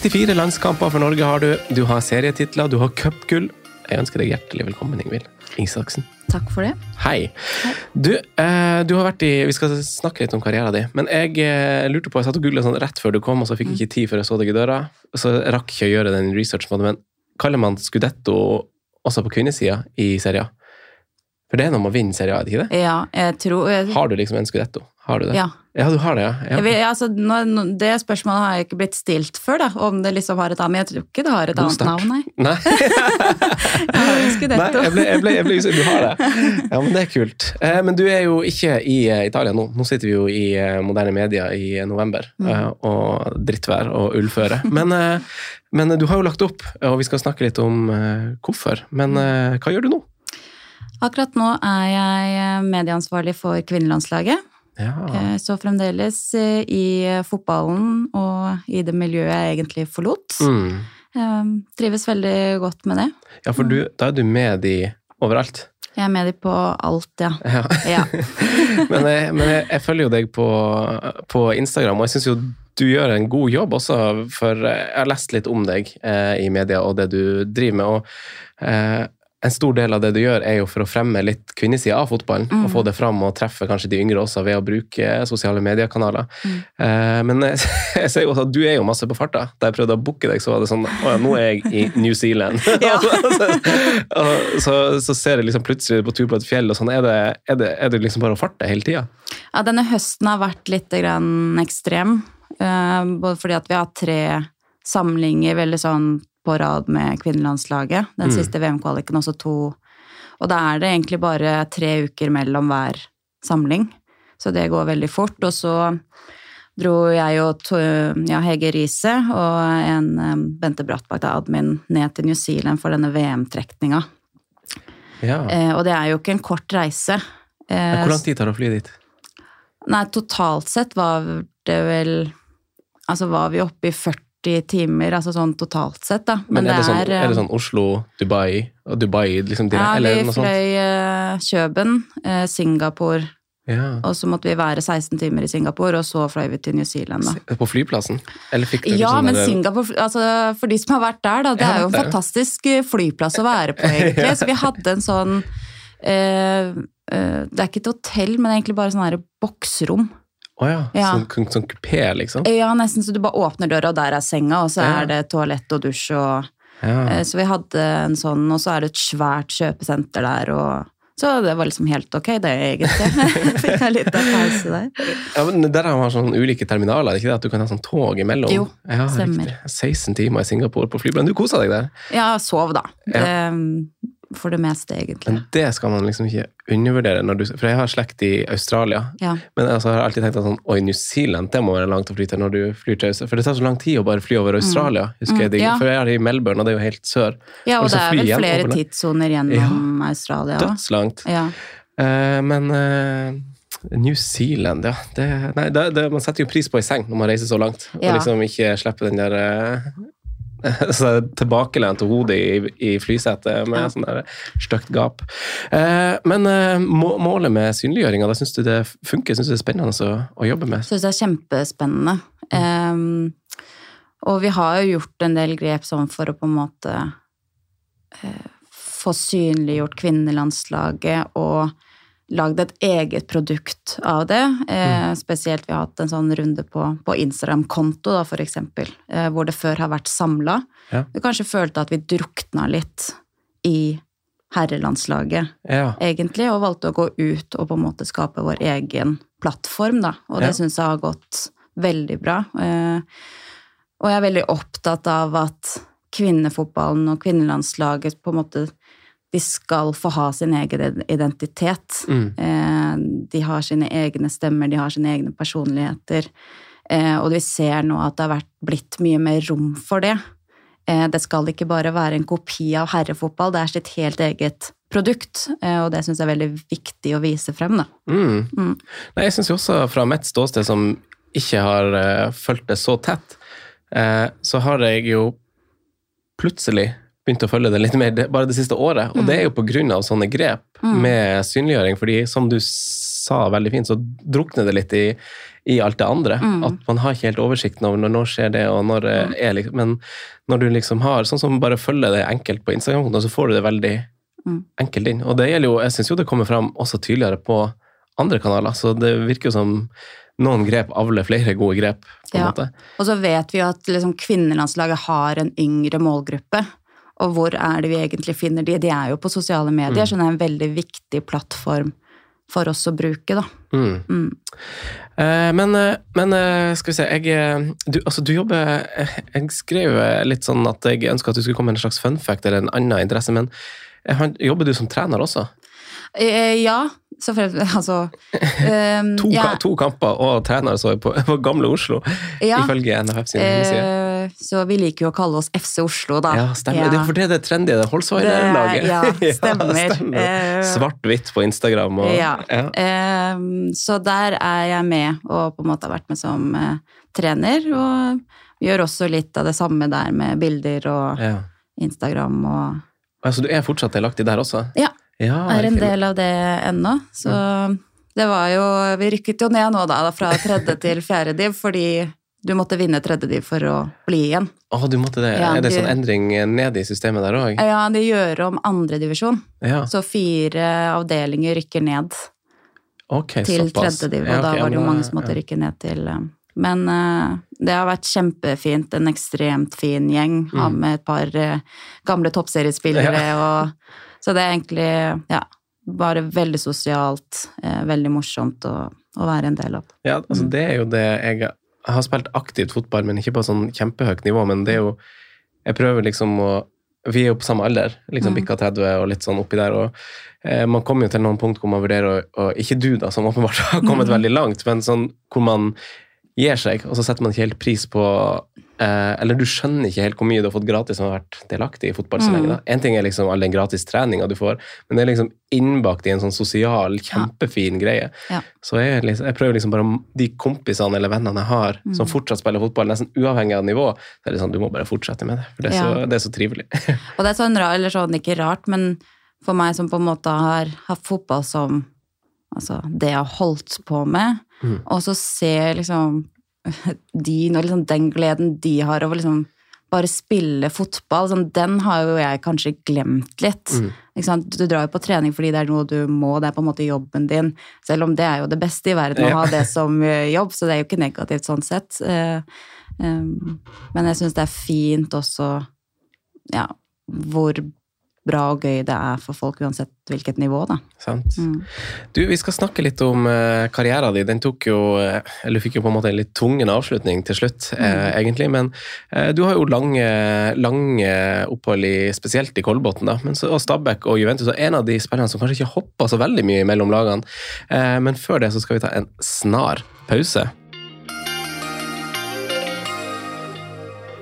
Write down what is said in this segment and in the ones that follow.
64 landskamper for Norge har du. Du har serietitler, du har cupgull. Jeg ønsker deg hjertelig velkommen, Ingvild Isaksen. Takk for det. Hei. Du, eh, du har vært i Vi skal snakke litt om karrieren din, men jeg eh, lurte på Jeg satt og googla sånn rett før du kom, og så fikk jeg ikke tid før jeg så deg i døra. Så rakk ikke å gjøre den researchen på det, men kaller man Scudetto også på kvinnesida i serien? For det er når man vinner serien, er det ikke det? Ja, jeg tror jeg, Har du liksom en Scudetto? Har du det? Ja. Ja, du har det, ja. Ja. vil, altså, nå, det spørsmålet har jeg ikke blitt stilt før, da, om det liksom har et annet Men jeg tror ikke det har et annet navn, nei. Nei. Jeg har jo Nei, jeg ble, jeg, ble, jeg ble usikker. Du har det. Ja, men det er kult. Eh, men du er jo ikke i eh, Italia nå. Nå sitter vi jo i eh, moderne media i eh, november, eh, og drittvær og ullføre. Men, eh, men du har jo lagt opp, og vi skal snakke litt om hvorfor. Men eh, hva gjør du nå? Akkurat nå er jeg medieansvarlig for kvinnelandslaget. Ja. Eh, Så fremdeles eh, i fotballen og i det miljøet jeg egentlig forlot. Mm. Eh, Trives veldig godt med det. ja, for du, da er du med de overalt. Jeg er med de på alt, ja. Ja. ja. men jeg, men jeg, jeg følger jo deg på, på Instagram, og jeg syns jo du gjør en god jobb også, for jeg har lest litt om deg eh, i media og det du driver med. og eh, en stor del av det du gjør, er jo for å fremme litt kvinnesida av fotballen. Og få det fram og treffe kanskje de yngre også ved å bruke sosiale mediekanaler. Eh, men jeg, jeg ser jo også at du er jo masse på farta. Da jeg prøvde å booke deg, så var det sånn Å ja, nå er jeg i New Zealand. så, så, så ser jeg liksom plutselig på tur på et fjell, og sånn. Er det, er det, er det liksom bare å farte hele tida? Ja, denne høsten har vært litt grann ekstrem. Uh, Både fordi at vi har hatt tre samlinger veldig sånn på rad med kvinnelandslaget. Den siste VM-kvaliken også to. Og da er det egentlig bare tre uker mellom hver samling. Så det går veldig fort. Og så dro jeg og ja, Hege Riise og en Bente Brattbakk, admin, ned til New Zealand for denne VM-trekninga. Ja. Eh, og det er jo ikke en kort reise. Eh, Hvor lang tid tar det å fly dit? Nei, totalt sett var det vel Altså var vi oppe i 40 timer, altså sånn totalt sett, da. Men, er, det sånn, er, er det sånn Oslo, Dubai og Dubai liksom Ja, direkte, vi eller noe sånt? fløy eh, Kjøben, eh, Singapore, Ja. og så måtte vi være 16 timer i Singapore, og så fløy vi til New Zealand, da. På flyplassen? Eller fikk dere Ja, sånn men Singapore, altså for de som har vært der, da, det ja, er jo en vært fantastisk eh, flyplass å være på, egentlig. Så vi hadde en sånn eh, eh, Det er ikke et hotell, men egentlig bare sånn her boksrom. Å ja. Ja. Sånn, sånn kupé, liksom? Ja, nesten så du bare åpner døra, og der er senga, og så Ja. er det toalett og dusj og Ja. eh, Så vi hadde en sånn, og så er det et svært kjøpesenter der, og Så det var liksom helt ok, det, egentlig. Fikk en liten pause der. ja, men Der har man sånn ulike terminaler, er ikke det? At du kan ha sånn tog imellom? Jo, ja, stemmer. riktig. 16 timer i Singapore på flyplassen. Du kosa deg der? Ja, sov, da. Ja. Det, for det meste, egentlig. Men det skal man liksom ikke undervurdere. Du, for jeg har slekt i Australia. Ja. Men altså, jeg har alltid tenkt at sånn, oi, New Zealand, det må være langt å fly til når du flyr til Australia. For det tar så lang tid å bare fly over Australia. husker jeg. Det, ja. For jeg er i Melbourne, og det er jo helt sør. ja, Og og det er vel flere tidssoner gjennom Australia. Dødslangt. Ja. Uh, men uh, New Zealand, ja. Det, nei, det, det, man setter jo pris på ei seng når man reiser så langt. Og liksom ikke slipper den der eh, så tilbakelent hodet i, i flysetet med Ja. sånn stygt gap. Eh, men eh, må, målet med synliggjøringa, da syns du det funker? Syns du det er spennende å, å jobbe med? Syns det er kjempespennende. Um, og vi har jo gjort en del grep sånn for å på en måte uh, få synliggjort kvinnelandslaget og lagd et eget produkt av det. Eh, Spesielt vi har hatt en sånn runde på, på Instagram-konto, da, eksempel, eh, hvor det før har vært samla. Ja. Vi kanskje følte at vi drukna litt i herrelandslaget Ja. egentlig, og valgte å gå ut og på en måte skape vår egen plattform, da. Og det Ja. syns jeg har gått veldig bra. Eh, Og jeg er veldig opptatt av at kvinnefotballen og kvinnelandslaget på en måte de skal få ha sin egen identitet. Mm. Eh, De har sine egne stemmer, de har sine egne personligheter. Eh, Og vi ser nå at det har blitt mye mer rom for det. Eh, Det skal ikke bare være en kopi av herrefotball, det er sitt helt eget produkt. Og det syns jeg er veldig viktig å vise frem, da. Mm. Mm. Nei, jeg syns også fra mitt ståsted, som ikke har uh, fulgt det så tett, uh, så har jeg jo plutselig begynt å følge det litt mer bare det siste året. Og det er jo på grunn av sånne grep Mm. med synliggjøring. fordi som du sa veldig fint, så drukner det litt i, i alt det andre. Mm. At man har ikke helt oversikten over når, når skjer det, og når eh, er liksom Men når du liksom har Sånn som bare følger det enkelt på Instagram, så får du det veldig Mm. enkelt inn. Og det gjelder jo, jeg syns jo det kommer fram også tydeligere på andre kanaler, så det virker jo som noen grep avler flere gode grep, på en Ja. måte. Og så vet vi jo at liksom, kvinnelandslaget har en yngre målgruppe. Og hvor er det vi egentlig finner de? De er jo på sosiale medier, så det er en veldig viktig plattform for oss å bruke, da. Mm. Mm. Eh, men, eh, men eh, skal vi se jeg, eh, du, altså, du jobber eh, Jeg skrev litt sånn at jeg ønska at du skulle komme med en slags fun fact eller en annen interesse, men jobber du som trener også? Eh, ja, selvfølgelig. Altså um, To, ja, to kamper og trener så jeg på, på Gamle Oslo, ja, ifølge NFF sin hjemmeside. eh, Så vi liker jo å kalle oss FC Oslo, da. Ja, stemmer. Det er for det er det trendy, det Holsweiler-laget. Ja, Det- ja, stemmer. Eh, Svart-hvitt på Instagram. Og, Ja. ja. Ehm, så der er jeg med, og på en måte har vært med som eh, trener. Og gjør også litt av det samme der med bilder og Ja. Instagram og Altså, du er fortsatt delaktig der også? Ja, ja er en del av det ennå. Så det var jo Vi rykket jo ned nå, da, fra tredje til fjerde div, fordi du måtte vinne tredje div for å bli igjen. Oh, du måtte det. Ja, er det sånn endring ned i systemet der òg? Ja, de gjør om andredivisjon, Ja. så fire avdelinger rykker ned okay, til såpass. tredje div, og Ja, okay, da var det jo mange som måtte rykke ned til eh, Men uh, det har vært kjempefint. En ekstremt fin gjeng. Mm. med et par uh, gamle toppseriespillere og Så det er egentlig ja, bare veldig sosialt, uh, veldig morsomt å, å være en del av. Ja, altså Mm. det er jo det jeg Jeg har spilt aktivt fotball, men ikke på sånn kjempehøyt nivå. Men det er jo Jeg prøver liksom å Vi er jo på samme alder, liksom Mm. bikka 30 og litt sånn oppi der. og eh, Man kommer jo til noen punkt hvor man vurderer å, Ikke du, da, som åpenbart har kommet Mhm. veldig langt, men sånn hvor man gir seg, og så setter man ikke helt pris på eh, Eller du skjønner ikke helt hvor mye du har fått gratis som har vært delaktig i fotball så Mm. lenge. da. En ting er liksom all den gratis treninga du får, men det er liksom innbakt i en sånn sosial, kjempefin greie. Ja. Så jeg, liksom, jeg prøver liksom bare de kompisene eller vennene jeg har som Mm. fortsatt spiller fotball, nesten uavhengig av nivå, så er det sånn, du må bare fortsette med det. For det er, så, Ja. det er så trivelig. Og det er sånn rart, eller sånn ikke rart, men for meg som på en måte har hatt fotball som altså, det jeg har holdt på med, Mm. og så ser liksom de, liksom den gleden de har over liksom bare spille fotball, sånn, den har jo jeg kanskje glemt litt. Mm. Du drar jo på trening fordi det er noe du må, det er på en måte jobben din. Selv om det er jo det beste i verden å ha det som eh, jobb, så det er jo ikke negativt sånn sett. Eh, Men jeg syns det er fint også ja, hvor bra og gøy det er for folk uansett hvilket nivå, da. Sant? Mm. Du, vi skal snakke litt om uh, karrieren din. Den tok jo, eh, eller fikk jo på en måte en litt tungen avslutning til slutt, eh, egentlig. Men eh, du har jo lange, lange opphold i, spesielt i Kolbotn, da. Men så, og Stabæk og Juventus. Og en av de spillerne som kanskje ikke hoppa så veldig mye mellom lagene. Eh, men før det så skal vi ta en snar pause.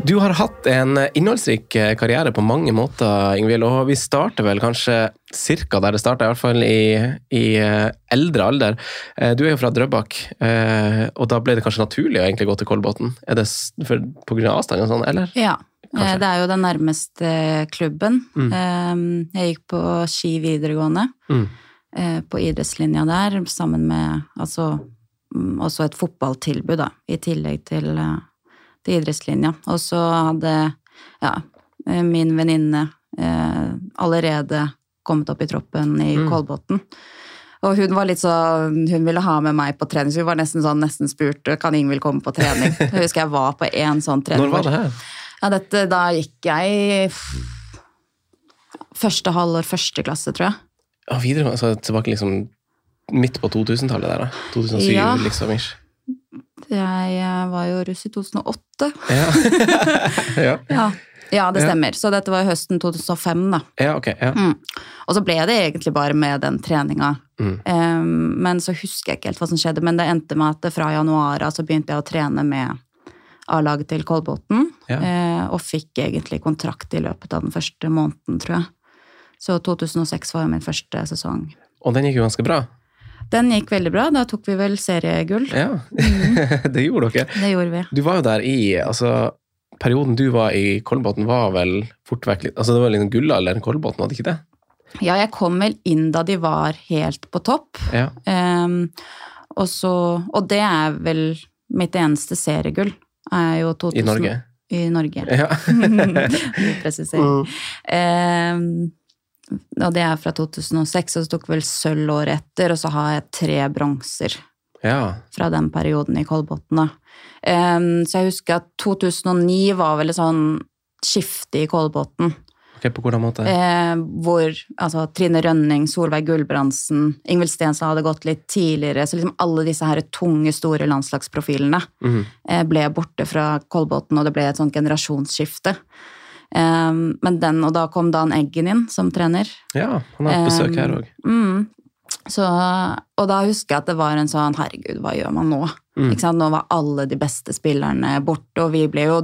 Du har hatt en innholdsrik eh, karriere på mange måter, Ingvild, og vi starter vel kanskje cirka der det starta, i hvert fall i, i eh, eldre alder. Eh, Du er jo fra Drøbak, og da ble det kanskje naturlig å egentlig gå til Kolbotn? Er det på grunn av avstand og sånn, eller? Ja. Kanskje. Det er jo den nærmeste klubben. Mm. Jeg gikk på Ski videregående, Mm. på idrettslinja der, sammen med altså mm, også et fotballtilbud, da, i tillegg til, til idrettslinja. Og så hadde ja, eh, min venninne eh, allerede kommet opp i troppen i Mm. Kolbotn. Og hun var litt så, hun ville ha med meg på trening, så hun var nesten sånn, nesten spurt kan Ingvild komme på trening. Jeg husker jeg var på en sånn trening. Når var det her? Ja, dette, da gikk jeg første halvår, første klasse, tror jeg. Ja, videre, altså tilbake liksom midt på 2000-tallet der, da. 2007, Ja. liksom. ish. Jeg eh, var jo russ i 2008. Ja. ja. Ja, ja det Ja. stemmer. Så dette var høsten 2005, da. ja, ok. Ja. Mm. Og så ble det egentlig bare med den treninga. Mm. Um, men så husker jeg ikke helt hva som skjedde, men det endte med at fra januar så begynte jeg å trene med A-laget til Kolbotn, Ja. Uh, og fikk egentlig kontrakt i løpet av den første måneden, tror jeg. Så 2006 var jo min første sesong. Og den gikk jo ganske bra. Den gikk veldig bra. Da tok vi vel seriegull. Ja, Mm. det gjorde dere. Det gjorde vi. Du var jo der i altså, Perioden du var i Kolbotn, var vel fort vekk altså Det var liksom gullalderen Kolbotn, var det ikke det? Ja, jeg kom vel inn da de var helt på topp. Ja. Um, og, så, og det er vel mitt eneste seriegull. Er jo 2000, I Norge. I Norge. Ja. Presisering. Mm. Ehm, og det er fra 2006, og så tok vel sølv året etter, og så har jeg tre bronser ja. fra den perioden i Kolbotn. Ehm, så jeg husker at 2009 var vel et sånn skifte i Kolbotn. Ok, på hvordan måte? Eh, hvor altså, Trine Rønning, Solveig Gulbrandsen, Ingvild Stenstad hadde gått litt tidligere. Så liksom alle disse her tunge, store landslagsprofilene Mhm. eh, ble borte fra Kolbotn, og det ble et sånt generasjonsskifte. Eh, men den, og da kom Dan Eggen inn som trener. Ja, han har hatt besøk her òg. Mm. Og da husker jeg at det var en sånn Herregud, hva gjør man nå? Mm. Nå var alle de beste spillerne borte, og vi ble jo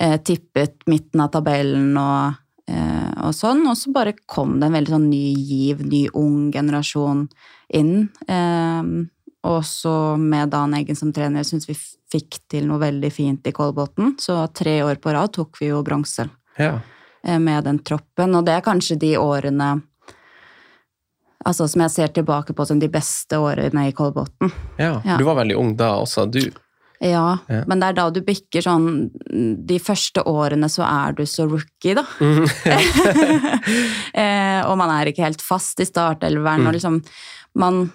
eh, tippet midten av tabellen og, eh, og sånn. Og så bare kom det en veldig sånn ny giv, ny ung generasjon inn. Eh, og så med Dan Eggen som trener syns vi fikk til noe veldig fint i Kolbotn. Så tre år på rad tok vi jo bronse Ja. eh, med den troppen. Og det er kanskje de årene altså som jeg ser tilbake på som de beste årene i Kolbotn. ja. Ja. Du var veldig ung da også, du. Ja, Ja. men det er da du bikker sånn De første årene så er du så rookie, da. Mm, eh, og man er ikke helt fast i startelveren. Mm. Og liksom man,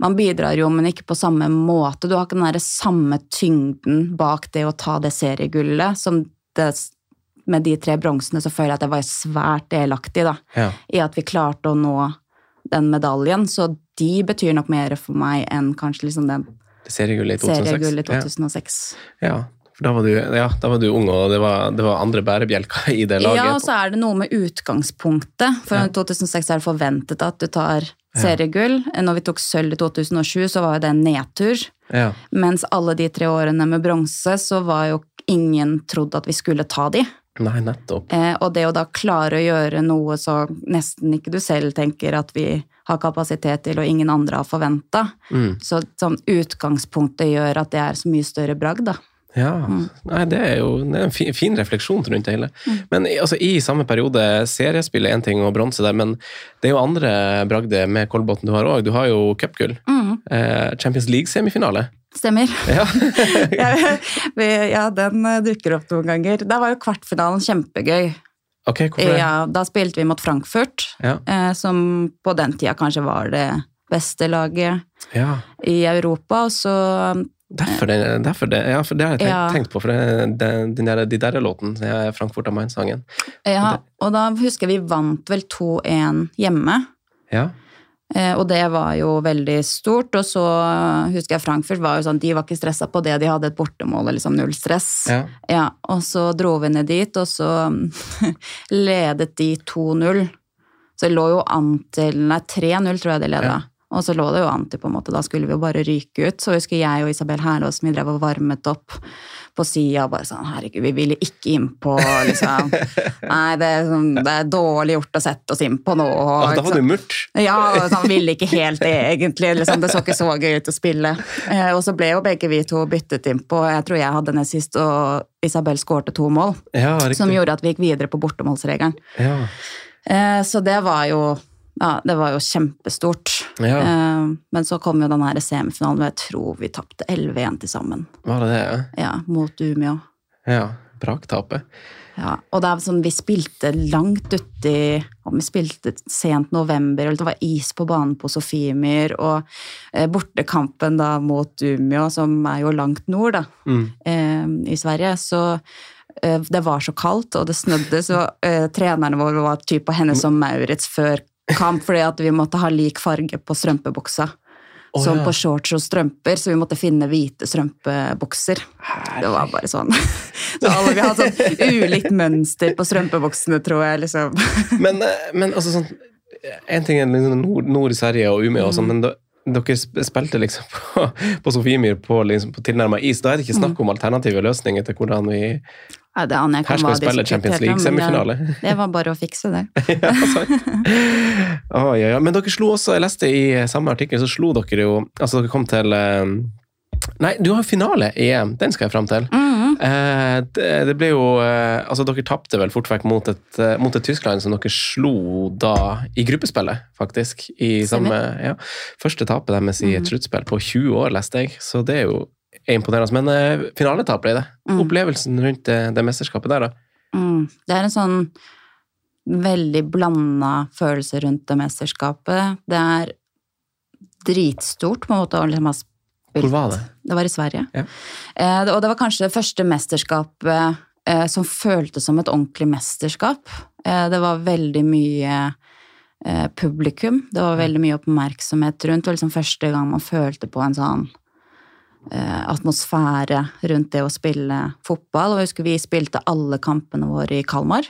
man bidrar jo, men ikke på samme måte. Du har ikke den der samme tyngden bak det å ta det seriegullet som det med de tre bronsene så føler jeg at jeg var svært delaktig da, Ja. i at vi klarte å nå den medaljen. Så de betyr nok mer for meg enn kanskje liksom den Seriegullet i 2006. seriegullet i 2006. Ja. ja. Da var, du, ja, da var du ung, og det var, det var andre bærebjelker i det laget. Ja, og så er det noe med utgangspunktet. For Ja. 2006 er det forventet at du tar seriegull. Når vi tok sølv i 2007, så var jo det en nedtur. Ja. Mens alle de tre årene med bronse, så var jo ingen trodd at vi skulle ta de. Nei, nettopp. Eh, og det å da klare å gjøre noe så nesten ikke du selv tenker at vi har kapasitet til, og ingen andre har forventa. Mm. Så sånn utgangspunktet gjør at det er så mye større bragd, da. Ja, Mm. Nei, det er jo det er en fin, fin refleksjon rundt det hele. Men i- altså, i samme periode, seriespill er én ting og bronse der, men det er jo andre bragder med Kolbotn du har òg. Du har jo cupgull. Mm, Eh, Champions League-semifinale. stemmer. Ja. ja, den eh, dukker opp noen ganger. Der var jo kvartfinalen kjempegøy. ok, hvorfor det? Ja, da spilte vi mot Frankfurt, Ja. eh, som på den tida kanskje var det beste laget ja. i Europa. Og så Derfor, det, derfor det, ja, for det har jeg tenkt, Ja. tenkt på, for det, det, den der, de der låten, Frankfurt av Main-sangen. Ja, og da husker jeg vi vant vel 2-1 hjemme. Ja. Eh, Og det var jo veldig stort. Og så husker jeg Frankfurt var jo sånn, de var ikke stressa på det, de hadde et bortemål, liksom null stress. ja. Ja, og så dro vi ned dit, og så ledet de 2-0. Så det lå jo an til Nei, 3-0 tror jeg de leda. Ja. Og så lå det jo an til, på en måte, da skulle vi jo bare ryke ut. Så husker jeg og Isabel Herlås vi drev og varmet opp på sida og bare sånn Herregud, vi ville ikke innpå, liksom. Nei, det sånn, det er dårlig gjort å sette oss innpå nå. Ah, da var det mørkt. murt. Ja, og sånn, ville ikke helt det, egentlig. Liksom, det så ikke så gøy ut å spille. Eh, og så ble jo begge vi to byttet innpå. Jeg tror jeg hadde nest sist, og Isabel skårte to mål. Ja. Som gjorde at vi gikk videre på bortemålsregelen. Ja. Eh, så det var jo ja, det var jo kjempestort. Ja. Eh, men så kom jo den her semifinalen, og jeg tror vi tapte 11-1 til sammen. Var det det? ja? Ja, mot Umeå. Ja. Braktapet. Ja, og det er sånn, vi spilte langt uti om Vi spilte sent november, og det var is på banen på Sofiemyr. Og eh, bortekampen da mot Umeå, som er jo langt nord da, Mm. eh, i Sverige, så eh, det var så kaldt, og det snødde, så uh, trenerne våre var typ på henne som Maurits før kamp, fordi at vi måtte ha lik farge på strømpebuksa. Oh, som ja. på shorts og strømper, så vi måtte finne hvite strømpebukser. Det var bare sånn. Så alle vi hadde sånn ulikt mønster på strømpebuksene, tror jeg. liksom. Men, eh, men altså sånn En ting er liksom nord, nord i Sverige og Umeå, og sånn, men da, dere spilte liksom på, på Sofiemyr på, liksom, på tilnærma is. Da er det ikke snakk om alternative løsninger til hvordan vi Ja, det aner jeg ikke hva vi spille Champions League-semifinale. Det var bare å fikse det. ja, oh, ja, ja. Men dere slo også, jeg leste i samme artikkel, så slo dere jo Altså, dere kom til eh, Nei, du har jo finale i EM. Den skal jeg fram til. Mhm. Eh, det, det ble jo eh, Altså, dere tapte vel fort vekk mot et, eh, mot et Tyskland som dere slo da i gruppespillet, faktisk. I samme, ja, første tapet deres i et sluttspill på 20 år, leste jeg. Så det er jo imponerende. Men uh, finaletap ble det. Mm. Opplevelsen rundt det, det mesterskapet der, da. Mm. Det er en sånn veldig blanda følelse rundt det mesterskapet. Det er dritstort på en måte å liksom ha spilt. Hvor var det? Det var i Sverige. Ja. Eh, og det var kanskje det første mesterskapet eh, som føltes som et ordentlig mesterskap. Eh, det var veldig mye eh, publikum, det var veldig mye oppmerksomhet rundt. Det var liksom første gang man følte på en sånn eh, atmosfære rundt det å spille fotball. Og jeg husker vi spilte alle kampene våre i Kalmar.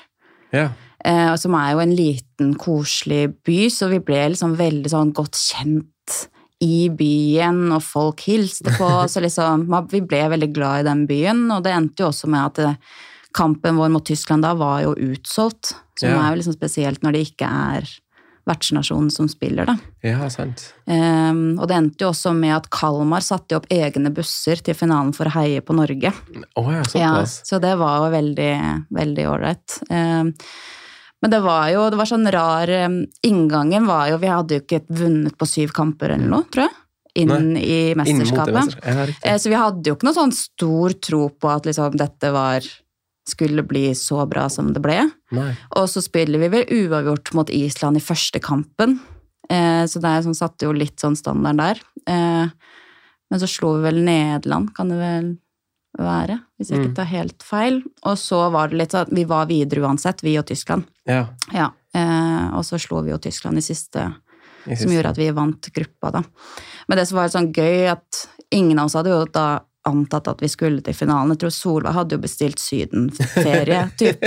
Ja. Eh, som er jo en liten, koselig by, så vi ble liksom veldig sånn godt kjent i byen, og folk hilste på oss. liksom, vi ble veldig glad i den byen, og det endte jo også med at eh, kampen vår mot Tyskland da var jo utsolgt. Som Ja. er jo liksom spesielt når det ikke er vertsnasjonen som spiller, da. ja, sant. Um, og det endte jo også med at Kalmar satte opp egne busser til finalen for å heie på Norge. Oh, ja, Ja, så det var jo veldig, veldig ålreit. Um, men det var jo det var sånn rar um, Inngangen var jo Vi hadde jo ikke vunnet på syv kamper eller noe, tror jeg. Inn i Inn mesterskapet. mesterskapet. Ja. Eh, Så vi hadde jo ikke noe sånn stor tro på at liksom dette var skulle bli så bra som det ble. Nei. Og så spiller vi vel uavgjort mot Island i første kampen. Eh, så det er sånn, satte jo litt sånn standard der. Eh, men så slo vi vel Nederland, kan det vel være, hvis jeg Mm. ikke tar helt feil. Og så var det litt sånn at vi var videre uansett, vi og Tyskland. Ja. Ja. Eh, og så slo vi jo Tyskland i siste, i som gjorde at vi vant gruppa, da. Men det som var sånn gøy, at ingen av oss hadde jo da antatt at vi skulle til finalen. Jeg tror Solveig hadde jo bestilt sydenferie, typ.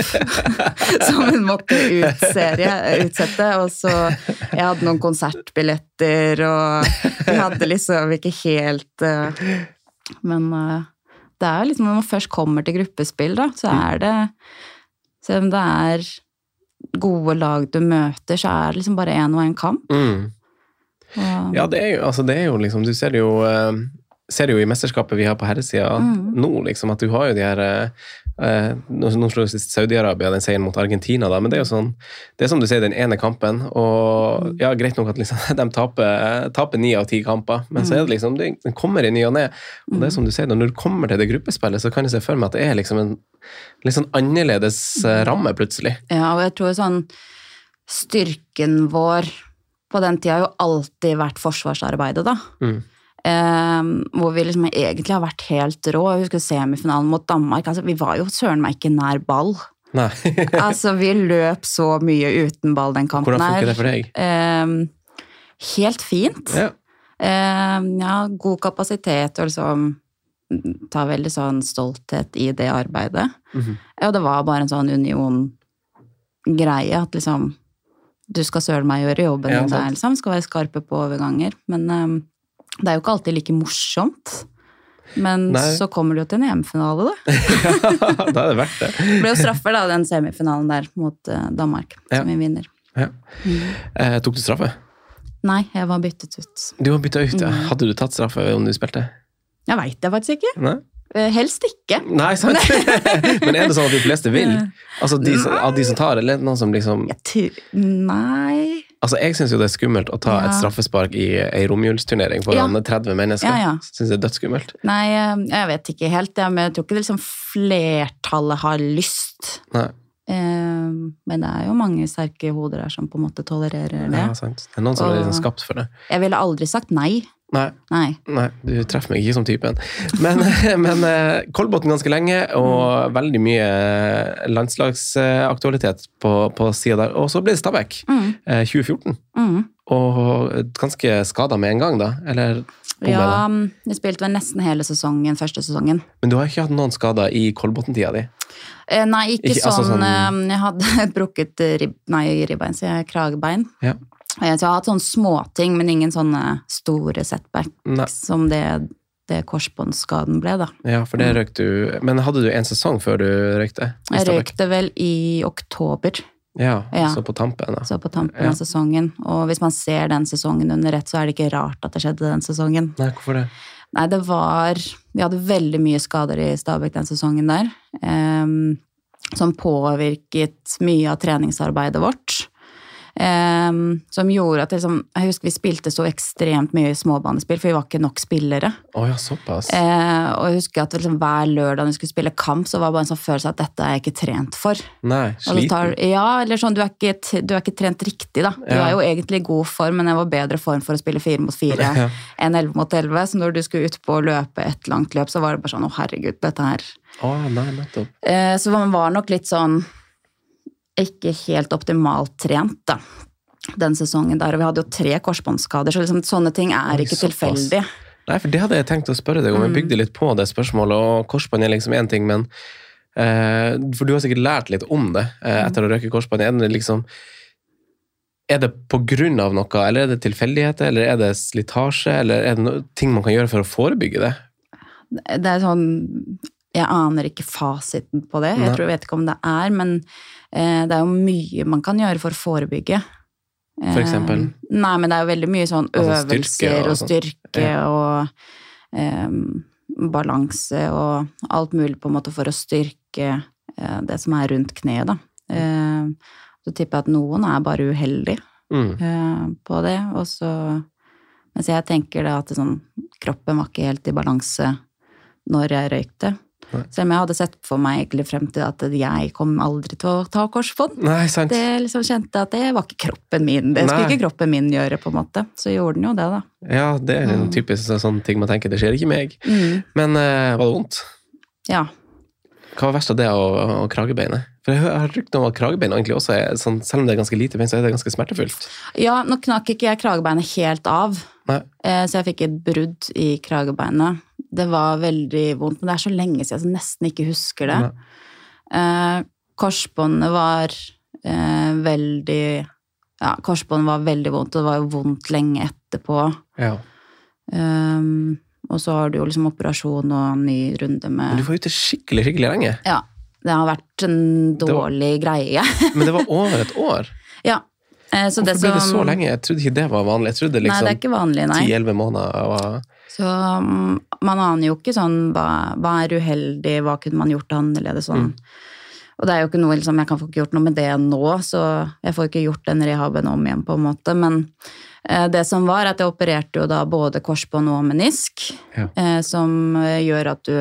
Som hun måtte utserie, utsette. Og så Jeg hadde noen konsertbilletter, og vi hadde liksom ikke helt eh, Men eh, det er jo liksom når man først kommer til gruppespill, da, så er det Selv om det er gode lag du møter, så er det liksom bare én og én kamp. Mm. Ja, det er jo, altså det er jo liksom Du ser det jo eh, ser jo i mesterskapet vi har på herresida Mm. nå, liksom, at du har jo de her eh, Nå slo sist Saudi-Arabia den seieren mot Argentina, da, men det er jo sånn Det er som du sier, den ene kampen, og Mm. ja, greit nok at liksom, de taper taper ni av ti kamper, men så er det liksom det, Den kommer i ny og ne. Og det er som du sier, når du kommer til det gruppespillet, så kan jeg se for meg at det er liksom en litt sånn annerledes eh, ramme, plutselig. Ja, og jeg tror sånn Styrken vår på den tida har jo alltid vært forsvarsarbeidet, da. Mm. Eh, hvor vi liksom egentlig har vært helt rå. Jeg husker semifinalen mot Danmark. Altså, vi var jo søren meg ikke nær ball. Altså, vi løp så mye uten ball den kampen Hvordan funker det for deg? Eh, helt fint. Ja. Eh, ja, god kapasitet og liksom Ta veldig sånn stolthet i det arbeidet. Mm -hmm. Og det var bare en sånn union-greie, at liksom Du skal søren meg gjøre jobben Ja, din der, liksom. Skal være skarpe på overganger. Men det er jo ikke alltid like morsomt. Men Nei. så kommer det jo til en EM-finale, da. da er det verdt det. Det ble jo straffer, da, den semifinalen der mot eh, Danmark, Ja. som vi vinner. Ja. Eh, tok du straffe? Nei, jeg var byttet ut. Du var bytta ut, ja. Mm. Hadde du tatt straffe om du spilte? Jeg veit det faktisk ikke. Nei, Eh, Helst ikke. Nei sant? Men er det sånn at de fleste vil? Altså de, Av de som tar, eller er noen som liksom Nei Altså Jeg syns jo det er skummelt å ta Ja. et straffespark i ei romjulsturnering foran 30 mennesker. Ja, ja. Syns det er dødsskummelt. Nei, eh, jeg vet ikke helt, ja, men jeg tror ikke det liksom flertallet har lyst. Nei, Eh, Men det er jo mange sterke hoder her som på en måte tolererer det. ja, sant. Det er noen som er liksom skapt for det. Jeg ville aldri sagt nei. Nei, Nei. nei, du treffer meg ikke som typen. Men, men eh, Kolbotn ganske lenge, og veldig mye landslagsaktualitet på, på sida der. Og så ble det Stabæk, Mm. eh, 2014. Mm. Og ganske skada med en gang, da? Eller Ja, med jeg spilte vel nesten hele sesongen, første sesongen. Men du har ikke hatt noen skader i Kolbotn-tida di? Eh, Nei, ikke, Ikke- altså sånn, sånn- eh, Jeg hadde et brukket rib, nei, ribbein, sier jeg, kragebein. Ja. Eh, Så jeg har hatt sånne småting, men ingen sånne store setbacks Nei. som det, det korsbåndsskaden ble, da. Ja, for det røyk du Men hadde du en sesong før du røykte? Jeg røykte vel i oktober, Ja, Ja. så på tampen, da. så på tampen Ja. av sesongen. Og hvis man ser den sesongen under ett, så er det ikke rart at det skjedde den sesongen. Nei, hvorfor det? Nei, det var Vi hadde veldig mye skader i Stabæk den sesongen der. Em, som påvirket mye av treningsarbeidet vårt. Em, som gjorde at liksom, Jeg husker vi spilte så ekstremt mye småbanespill, for vi var ikke nok spillere. Oh, ja, såpass. Eh, og jeg husker at liksom, hver lørdag når vi skulle spille kamp, så var det bare en sånn følelse at dette er jeg ikke trent for. Nei, sliten. tar, ja, eller sånn, du er, ikke, du er ikke trent riktig, da. Du Ja. er jo egentlig i god form, men jeg var bedre form for å spille fire mot fire Ja. enn elleve mot elleve. Så når du skulle ut på å løpe et langt løp, så var det bare sånn å herregud, dette her Oh, nei, nettopp. eh, Så man var nok litt sånn ikke helt optimalt trent, da. Den sesongen der, og vi hadde jo tre korsbåndskader, så liksom, sånne ting er Oi, ikke tilfeldig. Nei, for det hadde jeg tenkt å spørre deg om. Mm. Jeg bygde litt på det spørsmålet, og korsbånd er liksom én ting, men eh, For du har sikkert lært litt om det eh, Mm. etter å røke korsbånd. Er det liksom Er det på grunn av noe, eller er det tilfeldigheter, eller er det slitasje, eller er det noe, ting man kan gjøre for å forebygge det? Det er sånn Jeg aner ikke fasiten på det. Jeg tror, vet ikke om det er, men det er jo mye man kan gjøre for å forebygge. For eksempel? Eh, nei, men det er jo veldig mye sånn Altså styrke øvelser og og styrke styrke og eh, balanse og alt mulig på en måte for å styrke eh, det som er rundt kneet, da. Eh, så tipper jeg at noen er bare uheldig Mm. eh, på det, og så Mens jeg tenker da at det sånn, kroppen var ikke helt i balanse når jeg røykte. Selv om jeg hadde sett for meg egentlig frem til at jeg kom aldri til å ta korsbånd. Nei, sant. Det liksom kjente at det var ikke kroppen min. Det skulle Nei. ikke kroppen min gjøre, på en måte. Så gjorde den jo det, da. Ja, det er en Mm. typisk sånn ting man tenker, det skjer ikke meg. Mm. Men uh, var det vondt? Ja. Hva var verst av det og, og kragebeinet? For jeg har rykte om at kragebein egentlig også er sånn, selv om det er ganske lite bein, så er det ganske smertefullt. ja, nå knakk ikke jeg kragebeinet helt av. eh, så jeg fikk et brudd i kragebeinet. Det var veldig vondt, men det er så lenge siden jeg nesten ikke husker det. Eh, korsbåndet var eh, veldig Ja, korsbåndet var veldig vondt, og det var jo vondt lenge etterpå. Ja. Um, og så har du jo liksom operasjon og ny runde med Men du var ute skikkelig, skikkelig lenge. Ja. Det har vært en dårlig greie. Men det var over et år. ja. Eh, så Hvorfor det ble det så lenge? Jeg trodde ikke det var vanlig. Jeg trodde Nei, det er liksom ikke vanlig, nei. 10-11 måneder var Så mm, man aner jo ikke sånn hva, hva er uheldig, hva kunne man gjort annerledes sånn. Og det er jo ikke noe liksom, jeg kan få ikke gjort noe med det nå, så jeg får ikke gjort den rehaben om igjen, på en måte. Men eh, det som var, at jeg opererte jo da både korsbånd og menisk, Ja. eh, som eh, gjør at du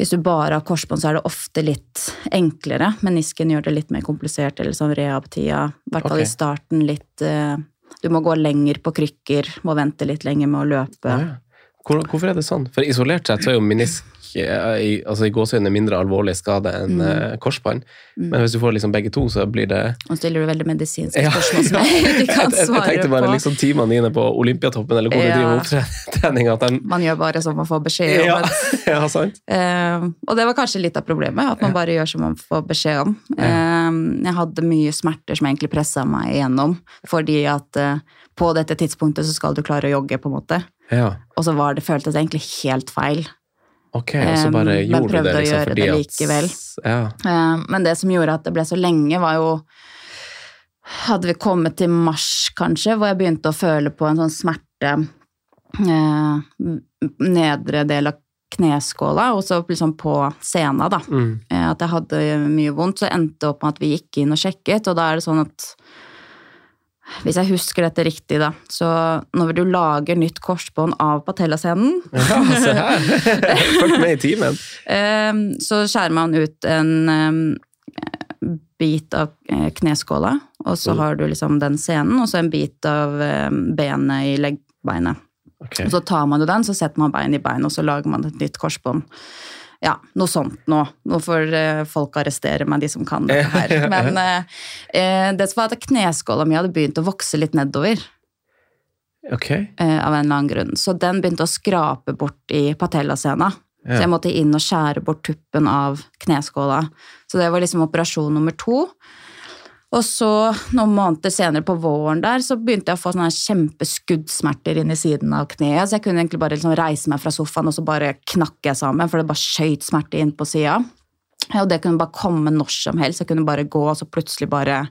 hvis du bare har korsbånd, så er det ofte litt enklere. Menisken gjør det litt mer komplisert, eller sånn rehab-tida. I hvert fall okay. i starten litt eh, Du må gå lenger på krykker, må vente litt lenger med å løpe. Ja, ja. Hvor, hvorfor er det sånn? For isolert sett så er jo menisk eh, i, altså i gåseøynene mindre alvorlig skade enn Mm. eh, korsbånd. Men hvis du får liksom begge to, så blir det Nå stiller du veldig medisinske Ja, spørsmål som jeg ikke kan svare på. jeg tenkte bare på. liksom timene dine på Olympiatoppen, eller hvor du driver opptrening, at den... Man gjør bare som man får beskjed om. ja, ja, sant? Eh, og det var kanskje litt av problemet, at man bare gjør som man får beskjed om. Eh, jeg hadde mye smerter som egentlig pressa meg igjennom, fordi at eh, på dette tidspunktet så skal du klare å jogge, på en måte. Ja. Og så var det, føltes det egentlig helt feil. Ok, og så bare Um, gjorde du det liksom fordi det at likevel. Ja. um, Men det som gjorde at det ble så lenge, var jo Hadde vi kommet til mars, kanskje, hvor jeg begynte å føle på en sånn smerte uh, Nedre del av kneskåla, og så liksom på sena, da. Mm. Eh, At jeg hadde mye vondt. Så endte det opp med at vi gikk inn og sjekket, og da er det sånn at hvis jeg husker dette riktig, da, så når du lager nytt korsbånd av patellascenen, ja, se her! Fulgt med i timen. Eh, så skjærer man ut en eh, bit av eh, kneskåla, og så Mm. har du liksom den scenen, og så en bit av eh, benet i leggbeinet. Okay. Og så tar man jo den, så setter man bein i bein, og så lager man et nytt korsbånd. Ja, noe sånt nå. Nå får eh, folk arrestere meg, de som kan dette her. Men eh, eh, det som var at kneskåla mi hadde begynt å vokse litt nedover. Ok. eh, av en eller annen grunn. Så den begynte å skrape bort i patellasena. Så jeg måtte inn og skjære bort tuppen av kneskåla. Så det var liksom operasjon nummer to. Og så, noen måneder senere på våren der, så begynte jeg å få sånne kjempeskuddsmerter inn i siden av kneet. Så jeg kunne egentlig bare liksom reise meg fra sofaen, og så bare knakk jeg sammen, for det bare skjøt smerte inn på sida. Og det kunne bare komme når som helst. Jeg kunne bare gå, og så plutselig bare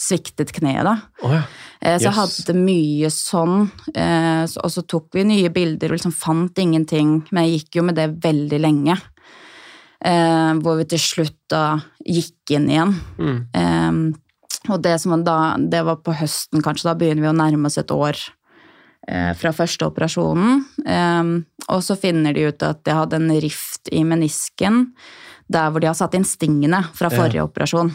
sviktet kneet. da. Oh, ja. Eh, Så jeg Yes. hadde mye sånn, eh, og så tok vi nye bilder og liksom fant ingenting, men jeg gikk jo med det veldig lenge. Eh, Hvor vi til slutt da gikk inn igjen. Mm. Eh, Og det som da, det var på høsten kanskje, da begynner vi å nærme oss et år eh, fra første operasjonen. Eh, Og så finner de ut at jeg hadde en rift i menisken, der hvor de har satt inn stingene fra Ja. forrige operasjon.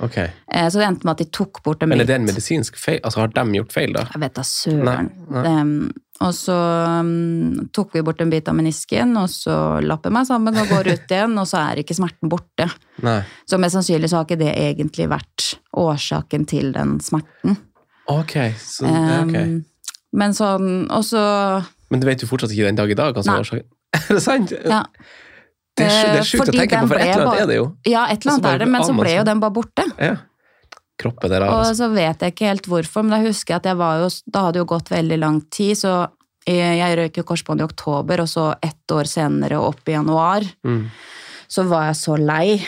Okay. Eh, Så det endte med at de tok bort en Men er bit. det en medisinsk feil? Altså, har de gjort feil, da? Jeg vet da søren. Nei, nei. Em, og så um, tok vi bort en bit av menisken, og så lapper jeg meg sammen og går ut igjen, og så er ikke smerten borte. Nei. Så mest sannsynlig så har ikke det egentlig vært årsaken til den smerten. Ok. Så, um, ok. Men sånn, og så Men du vet jo fortsatt ikke den dag i dag hva som er årsaken? Er det sant? Ja. Det er, det er Eh, sjukt å tenke på, for et eller annet er det jo. Ja, et eller annet er det, men så ble jo den bare borte. Ja. Kroppen er rar, Og altså. så vet jeg ikke helt hvorfor, men da husker jeg at jeg var jo, da hadde jo gått veldig lang tid, så jeg jeg røyk jo korsbånd i oktober, og så ett år senere opp i januar, Mm. så var jeg så lei.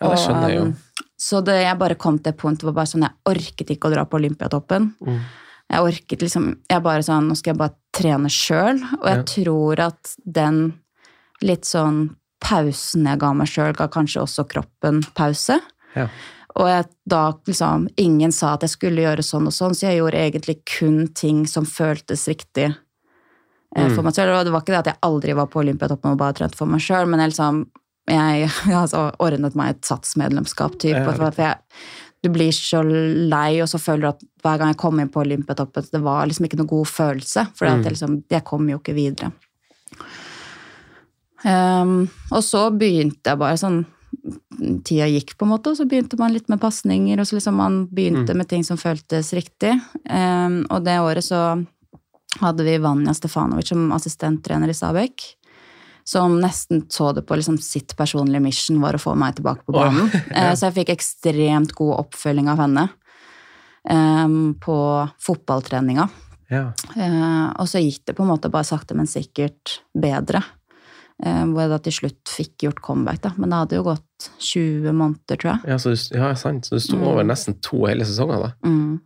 Ja, det skjønner jeg jo. um, Så det, jeg bare kom til et punkt hvor bare sånn, jeg orket ikke å dra på Olympiatoppen. Mm. Jeg orket liksom, jeg bare sånn, nå skal jeg bare trene sjøl, og jeg tror at den litt sånn pausen jeg ga meg sjøl, ga kanskje også kroppen pause. Ja. Og jeg, da liksom, ingen sa at jeg skulle gjøre sånn og sånn, så jeg gjorde egentlig kun ting som føltes riktig mm. for meg selv. Og det var ikke det at jeg aldri var på Olympiatoppen og bare trente for meg sjøl, men jeg liksom, jeg, jeg altså, ordnet meg et satsmedlemskap, type. Ja, for at jeg, du blir så lei, og så føler du at hver gang jeg kom inn på Olympiatoppen, det var liksom ikke noe god følelse, for Mm. jeg, liksom, jeg kom jo ikke videre. Um, og så begynte jeg bare sånn Tida gikk, på en måte, og så begynte man litt med pasninger, og så liksom man begynte med ting som føltes riktig. Um, og det året så hadde vi Vanja Stefanovic som assistenttrener i Stabæk. Som nesten så det på liksom sitt personlige mission var å få meg tilbake på banen. Eh, Så jeg fikk ekstremt god oppfølging av henne um, på fotballtreninga. Ja. Uh, og så gikk det på en måte bare sakte, men sikkert bedre. Eh, hvor jeg da til slutt fikk gjort comeback, da. Men det hadde jo gått 20 måneder, tror jeg. Ja, så du, ja, sant. Så du sto Mm. over nesten to hele sesonger, da. Mm.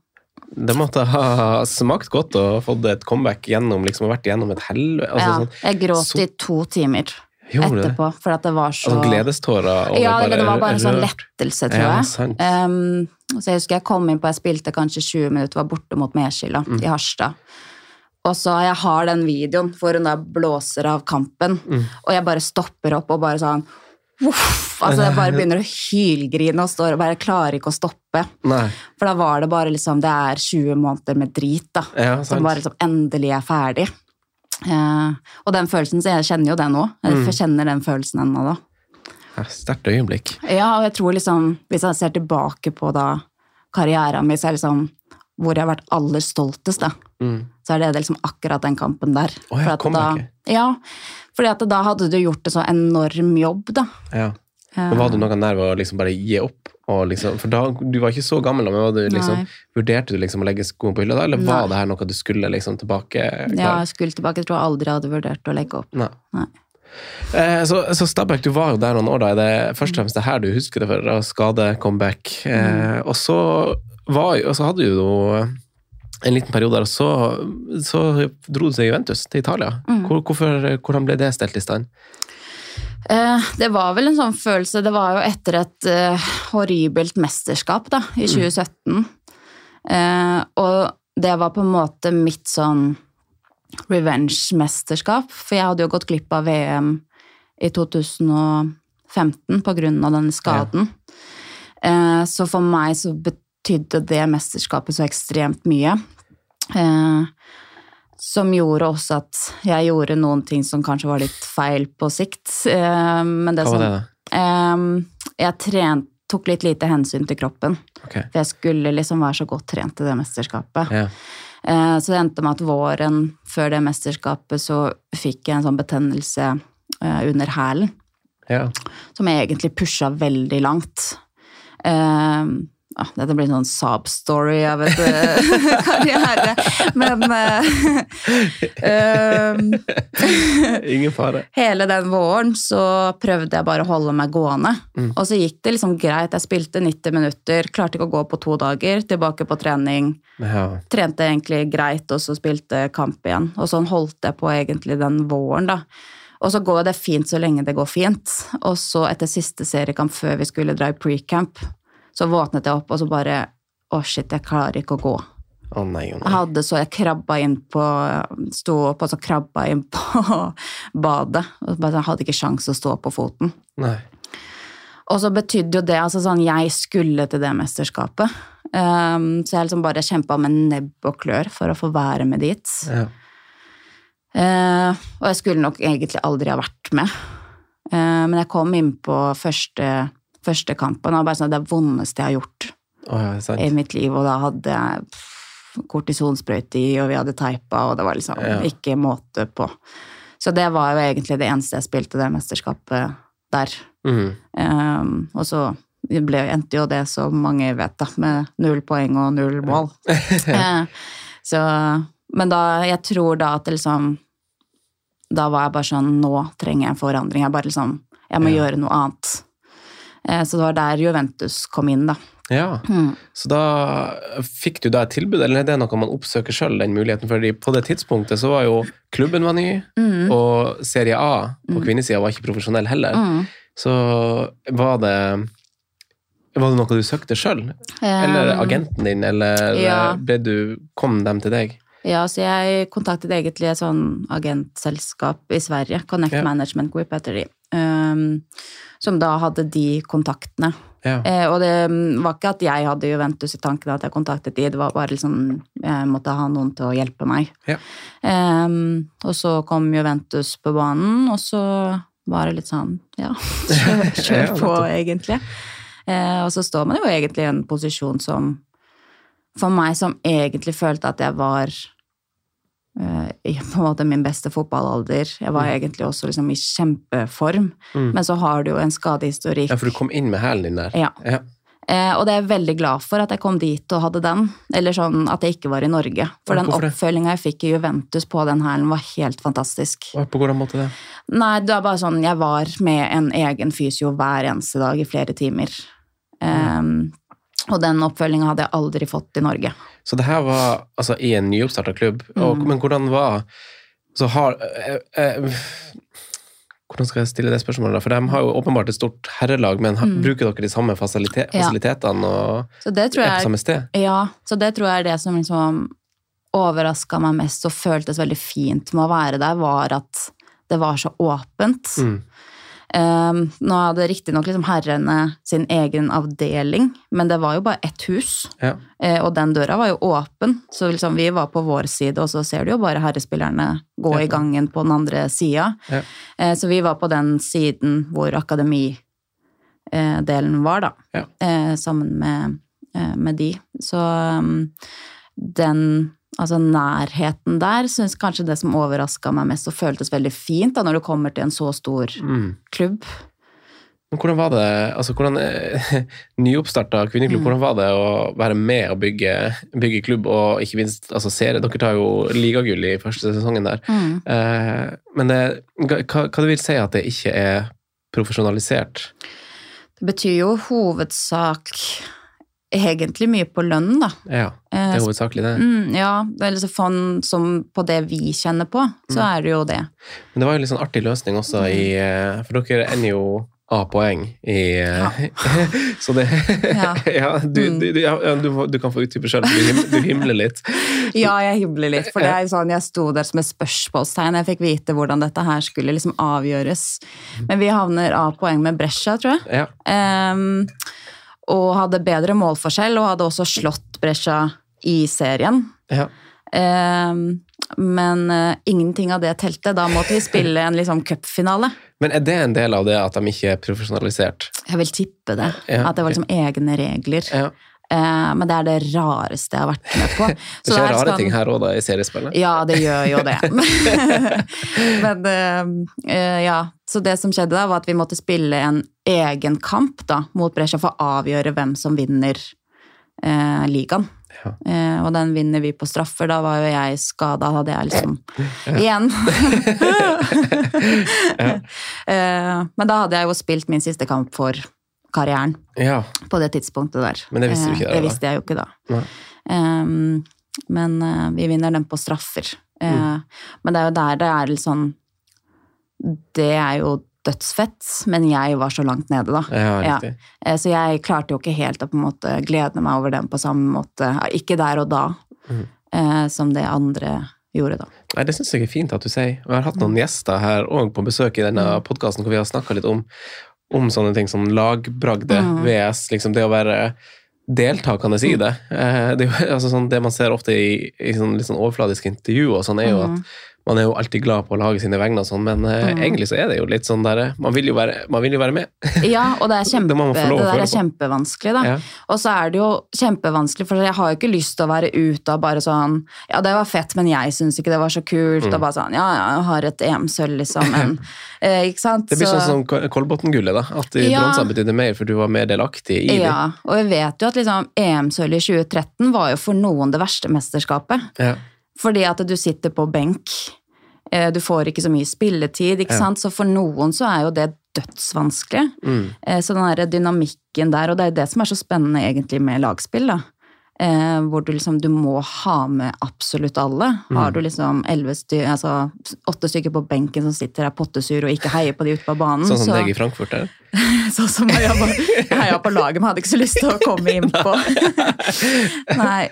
Det måtte ha smakt godt å fått et comeback gjennom liksom, vært gjennom et helvete. Altså, ja, sånn, jeg gråt så- i to timer det? etterpå, for at det var så Altså gledestårer Ja, bare det var bare en sånn lettelse, tror Ja, jeg. Um, så jeg husker jeg kom inn på, jeg spilte kanskje 20 minutter, var borte mot Medskylda Mm. i Harstad. Og så jeg har den videoen hvor hun da blåser av kampen, Mm. og jeg bare stopper opp og bare sånn Uff, altså jeg bare begynner å hylgrine og står og bare klarer ikke å stoppe. Nei. For da var det bare liksom Det er 20 måneder med drit, da. Ja. Som bare liksom endelig er ferdig. Uh, og den følelsen, så jeg kjenner jo det nå. Jeg Mm. kjenner den følelsen ennå, da. Ja, Sterkt øyeblikk. Ja, og jeg tror liksom, hvis jeg ser tilbake på da karrieren min, så er det liksom hvor jeg har vært aller stoltest, da. Mm. Så er det liksom akkurat den kampen der. Oh, ja, For da, ja, fordi at da hadde du gjort en så enorm jobb, da. Ja. Men var du noe nær ved å liksom bare gi opp? Liksom, for da, Du var ikke så gammel, men var du liksom, vurderte du liksom å legge skoene på hylla da, eller var det her noe du skulle liksom tilbake? Ja, jeg skulle tilbake. Jeg tror jeg aldri hadde vurdert å legge opp. Nei. Nei. Eh, så, så Stabæk, du var jo der noen år, da. Er det først og fremst det her du husker det for? Skade, comeback. Eh, og, så var, så hadde jo en liten periode der, og så, så dro du til Juventus, til Italia. Hvor, hvorfor, hvordan ble det stelt i stand? Eh, det var vel en sånn følelse Det var jo etter et eh, horribelt mesterskap da, i 2017. Eh, og det var på en måte mitt sånn revenge-mesterskap. For jeg hadde jo gått glipp av VM i 2015 på grunn av denne skaden. Eh, så for meg så betydde det mesterskapet så ekstremt mye. Eh, som gjorde også at jeg gjorde noen ting som kanskje var litt feil på sikt. Eh, men det Hva var det, da? eh, jeg trent, tok litt lite hensyn til kroppen. Okay. For jeg skulle liksom være så godt trent i det mesterskapet. Ja. Eh, Så det endte med at våren før det mesterskapet så fikk jeg en sånn betennelse eh, under hælen, ja. som jeg egentlig pusha veldig langt. Eh, ja, Dette blir sånn sob-story av et eh, karriere. Men uh, Ingen fare. hele den våren så prøvde jeg bare å holde meg gående. Og så gikk det liksom greit. Jeg spilte 90 minutter, klarte ikke å gå på to dager. Tilbake på trening. Ja. Trente egentlig greit, og så spilte kamp igjen. Og sånn holdt jeg på egentlig den våren, da. Og så går det fint så lenge det går fint. Og så etter siste seriekamp før vi skulle dra i pre-camp, så våknet jeg opp og så bare Å, shit, jeg klarer ikke å gå. Å nei, Jeg nei. hadde så jeg krabba inn på Sto opp og så krabba inn på badet. Jeg hadde ikke sjans å stå på foten. nei. Og så betydde jo det altså sånn Jeg skulle til det mesterskapet. Um, så jeg liksom bare kjempa med nebb og klør for å få være med dit. Ja. Uh, og jeg skulle nok egentlig aldri ha vært med. Uh, men jeg kom inn på første, første kampen, og bare sånn det vondeste jeg har gjort oh, ja, i mitt liv. Og da hadde jeg kortisonsprøyte i, og vi hadde teipa, og det var liksom Ja. ikke måte på. Så det var jo egentlig det eneste jeg spilte det mesterskapet der. Mm. Um, og så ble, endte jo det, som mange vet, da, med null poeng og null mål. Ja. så, men da, jeg tror da at liksom Da var jeg bare sånn Nå trenger jeg en forandring. Jeg bare liksom Jeg må Ja. gjøre noe annet. Eh, så det var der Juventus kom inn, da. Ja. Mm. Så da fikk du da et tilbud, eller er det noe man oppsøker sjøl, den muligheten? Fordi på det tidspunktet så var jo klubben var ny, Mm. og Serie A på Mm. kvinnesida var ikke profesjonell heller. Mm. Så var det Var det noe du søkte sjøl? Eller Um, agenten din, eller ja. du, kom dem til deg? Ja, så jeg kontaktet egentlig et sånn agentselskap i Sverige, Connect Ja. Management Group heter de, um, som da hadde de kontaktene. Ja. Eh, og det mm, var ikke at jeg hadde Juventus i tanken at jeg kontaktet de, det var bare liksom jeg måtte ha noen til å hjelpe meg. Ja. Eh, og så kom Juventus på banen, og så var det litt sånn, ja, kjør, kjør på egentlig. Eh, og så står man jo egentlig i en posisjon som, for meg som egentlig følte at jeg var i på en måte min beste fotballalder. Jeg var egentlig også liksom i kjempeform, Mm. men så har du jo en skadehistorikk. ja, for du kom inn med hælen din der. Ja. Ja. Eh, og det er jeg veldig glad for at jeg kom dit og hadde den. Eller sånn at jeg ikke var i Norge. For Ja, den oppfølginga jeg fikk i Juventus på den hælen, var helt fantastisk. Og På hvordan måte det? Nei, det er bare sånn Jeg var med en egen fysio hver eneste dag i flere timer. Eh, og den oppfølginga hadde jeg aldri fått i Norge. Så det her var altså i en nyoppstarta klubb, og, Mm. men hvordan var så har, eh, eh, Hvordan skal jeg stille det spørsmålet? da? For de har jo åpenbart et stort herrelag, men har, Mm. bruker dere de samme fasilite Ja. fasilitetene og Så det tror er på jeg samme sted? Ja, så det tror jeg er det som liksom overraska meg mest og føltes veldig fint med å være der, var at det var så åpent. Mm. Um, nå hadde riktignok liksom herrene sin egen avdeling, men det var jo bare ett hus. Ja. Eh, og den døra var jo åpen, så liksom vi var på vår side, og så ser du jo bare herrespillerne gå Ja. i gangen på den andre sida. Ja. Eh, så vi var på den siden hvor akademidelen var, da. Ja. Eh, sammen med, eh, med de. Så um, den Altså nærheten der syns kanskje det som overraska meg mest og føltes veldig fint da når du kommer til en så stor Mm. klubb. Men hvordan var det altså hvordan, eh, Nyoppstarta kvinneklubb, Mm. hvordan var det å være med og bygge, bygge klubb, og ikke minst altså, serie? Dere tar jo ligagull i første sesongen der. Mm. Eh, men det, hva, hva det vil si at det ikke er profesjonalisert? Det betyr jo hovedsak egentlig mye på lønnen, da. Ja, det Eh, er hovedsakelig det. Mm, ja, eller så fond som på det vi kjenner på, så Mm. er det jo det. Men det var jo en litt sånn artig løsning også, i, eh, for dere ender jo A-poeng i ja. Så det Ja. ja, du, Mm. du, ja, du, du kan få utdype sjøl, du, du himler litt. Ja, jeg himler litt, for det er jo sånn, jeg sto der som et spørsmålstegn. Jeg fikk vite hvordan dette her skulle liksom avgjøres. Men vi havner A-poeng med Brescia, tror jeg. Ja. Ehm, og hadde bedre målforskjell, og hadde også slått Brescia i serien. ja. Eh, men eh, ingenting av det telte. Da måtte vi spille en liksom cupfinale. Men er det en del av det at de ikke er profesjonalisert? Jeg vil tippe det. Ja, At det var liksom egne regler. Ja. Eh, men det er det rareste jeg har vært med på. Det skjer er rare sånn- ting her òg, da, i seriespillet. Ja, det gjør jo det. Men eh, eh, ja, så det som skjedde da, var at vi måtte spille en egen kamp da, mot Brescia for å avgjøre hvem som vinner eh, ligaen. Ja. Eh, og den vinner vi på straffer. Da var jo jeg skada, hadde jeg liksom igjen. eh, men da hadde jeg jo spilt min siste kamp for karrieren ja. på det tidspunktet der. Men det visste du ikke Eh, da, Det visste jeg jo ikke da. Ehm, men uh, vi vinner den på straffer. Mm. Men det er jo der det er litt sånn Det er jo dødsfett, men jeg var så langt nede, da. Ja, Ja. Eh, Så jeg klarte jo ikke helt å på en måte glede meg over den på samme måte. Ikke der og da, Mhm. eh, som det andre gjorde da. Nei, Det syns jeg er fint at du sier. Og jeg har hatt noen gjester her òg på besøk i denne Mm. podkasten hvor vi har snakka litt om, om sånne ting som lagbragde, Mm. VS, liksom det å være deltakende i det. Eh, det, altså sånn, det man ser ofte i, i sånn, litt sånn overfladiske intervjuer, sånn, er jo Mm. at man er jo alltid glad på å lage sine vegne, og sånn, men eh, Mm. egentlig så er det jo litt sånn der Man vil jo være, man vil jo være med. Ja, og det er kjempe, Det det der er kjempevanskelig, da. Ja. Og så er det jo kjempevanskelig, for jeg har jo ikke lyst til å være ute og bare sånn Ja, det var fett, men jeg syns ikke det var så kult. Mm. Og bare sånn Ja, ja, jeg har et EM-sølv, liksom, men eh, Ikke sant? Det blir Så- sånn som Kol- Kolbotn-gullet, da. At Ja. bronsene betydde mer, for du var mer delaktig i det. Ja, og vi vet jo at liksom EM-sølv i 2013 var jo for noen det verste mesterskapet. Ja. Fordi at du sitter på benk, eh, du får ikke så mye spilletid, ikke Ja. sant. Så for noen så er jo det dødsvanskelig. Mm. Eh, Så den der dynamikken der, og det er det som er så spennende egentlig med lagspill, da. Eh, hvor du liksom, du må ha med absolutt alle. Har Mm. du liksom styr, altså åtte stykker på benken som sitter der pottesur og ikke heier på de ute på banen, Sånn som så, deg i Frankfurt er? sånn som jeg heia på laget, men hadde ikke så lyst til å komme inn på. Nei,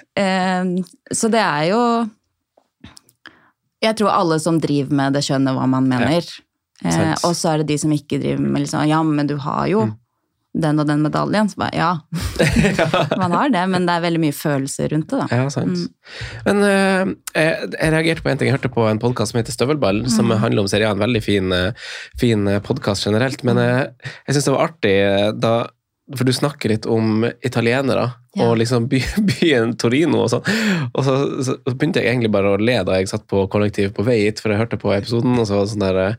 så det er jo Jeg tror alle som driver med det, skjønner hva man mener. Eh, og så er det de som ikke driver med liksom Ja, men du har jo Mm. den og den medaljen. Så bare, ja, man har det, men det er veldig mye følelser rundt det, da. Ja, sant. Mm. Men eh, jeg, jeg reagerte på en ting. Jeg hørte på en podkast som heter Støvelball, som Mm. handler om serien. Veldig fin, eh, fin podkast generelt. Men eh, jeg syns det var artig eh, da For du snakker litt om italienere Ja. og liksom by, byen Torino og sånn. Og så, så begynte jeg egentlig bare å le da jeg satt på kollektiv på vei hit, for jeg hørte på episoden, og så var det sånn der eh,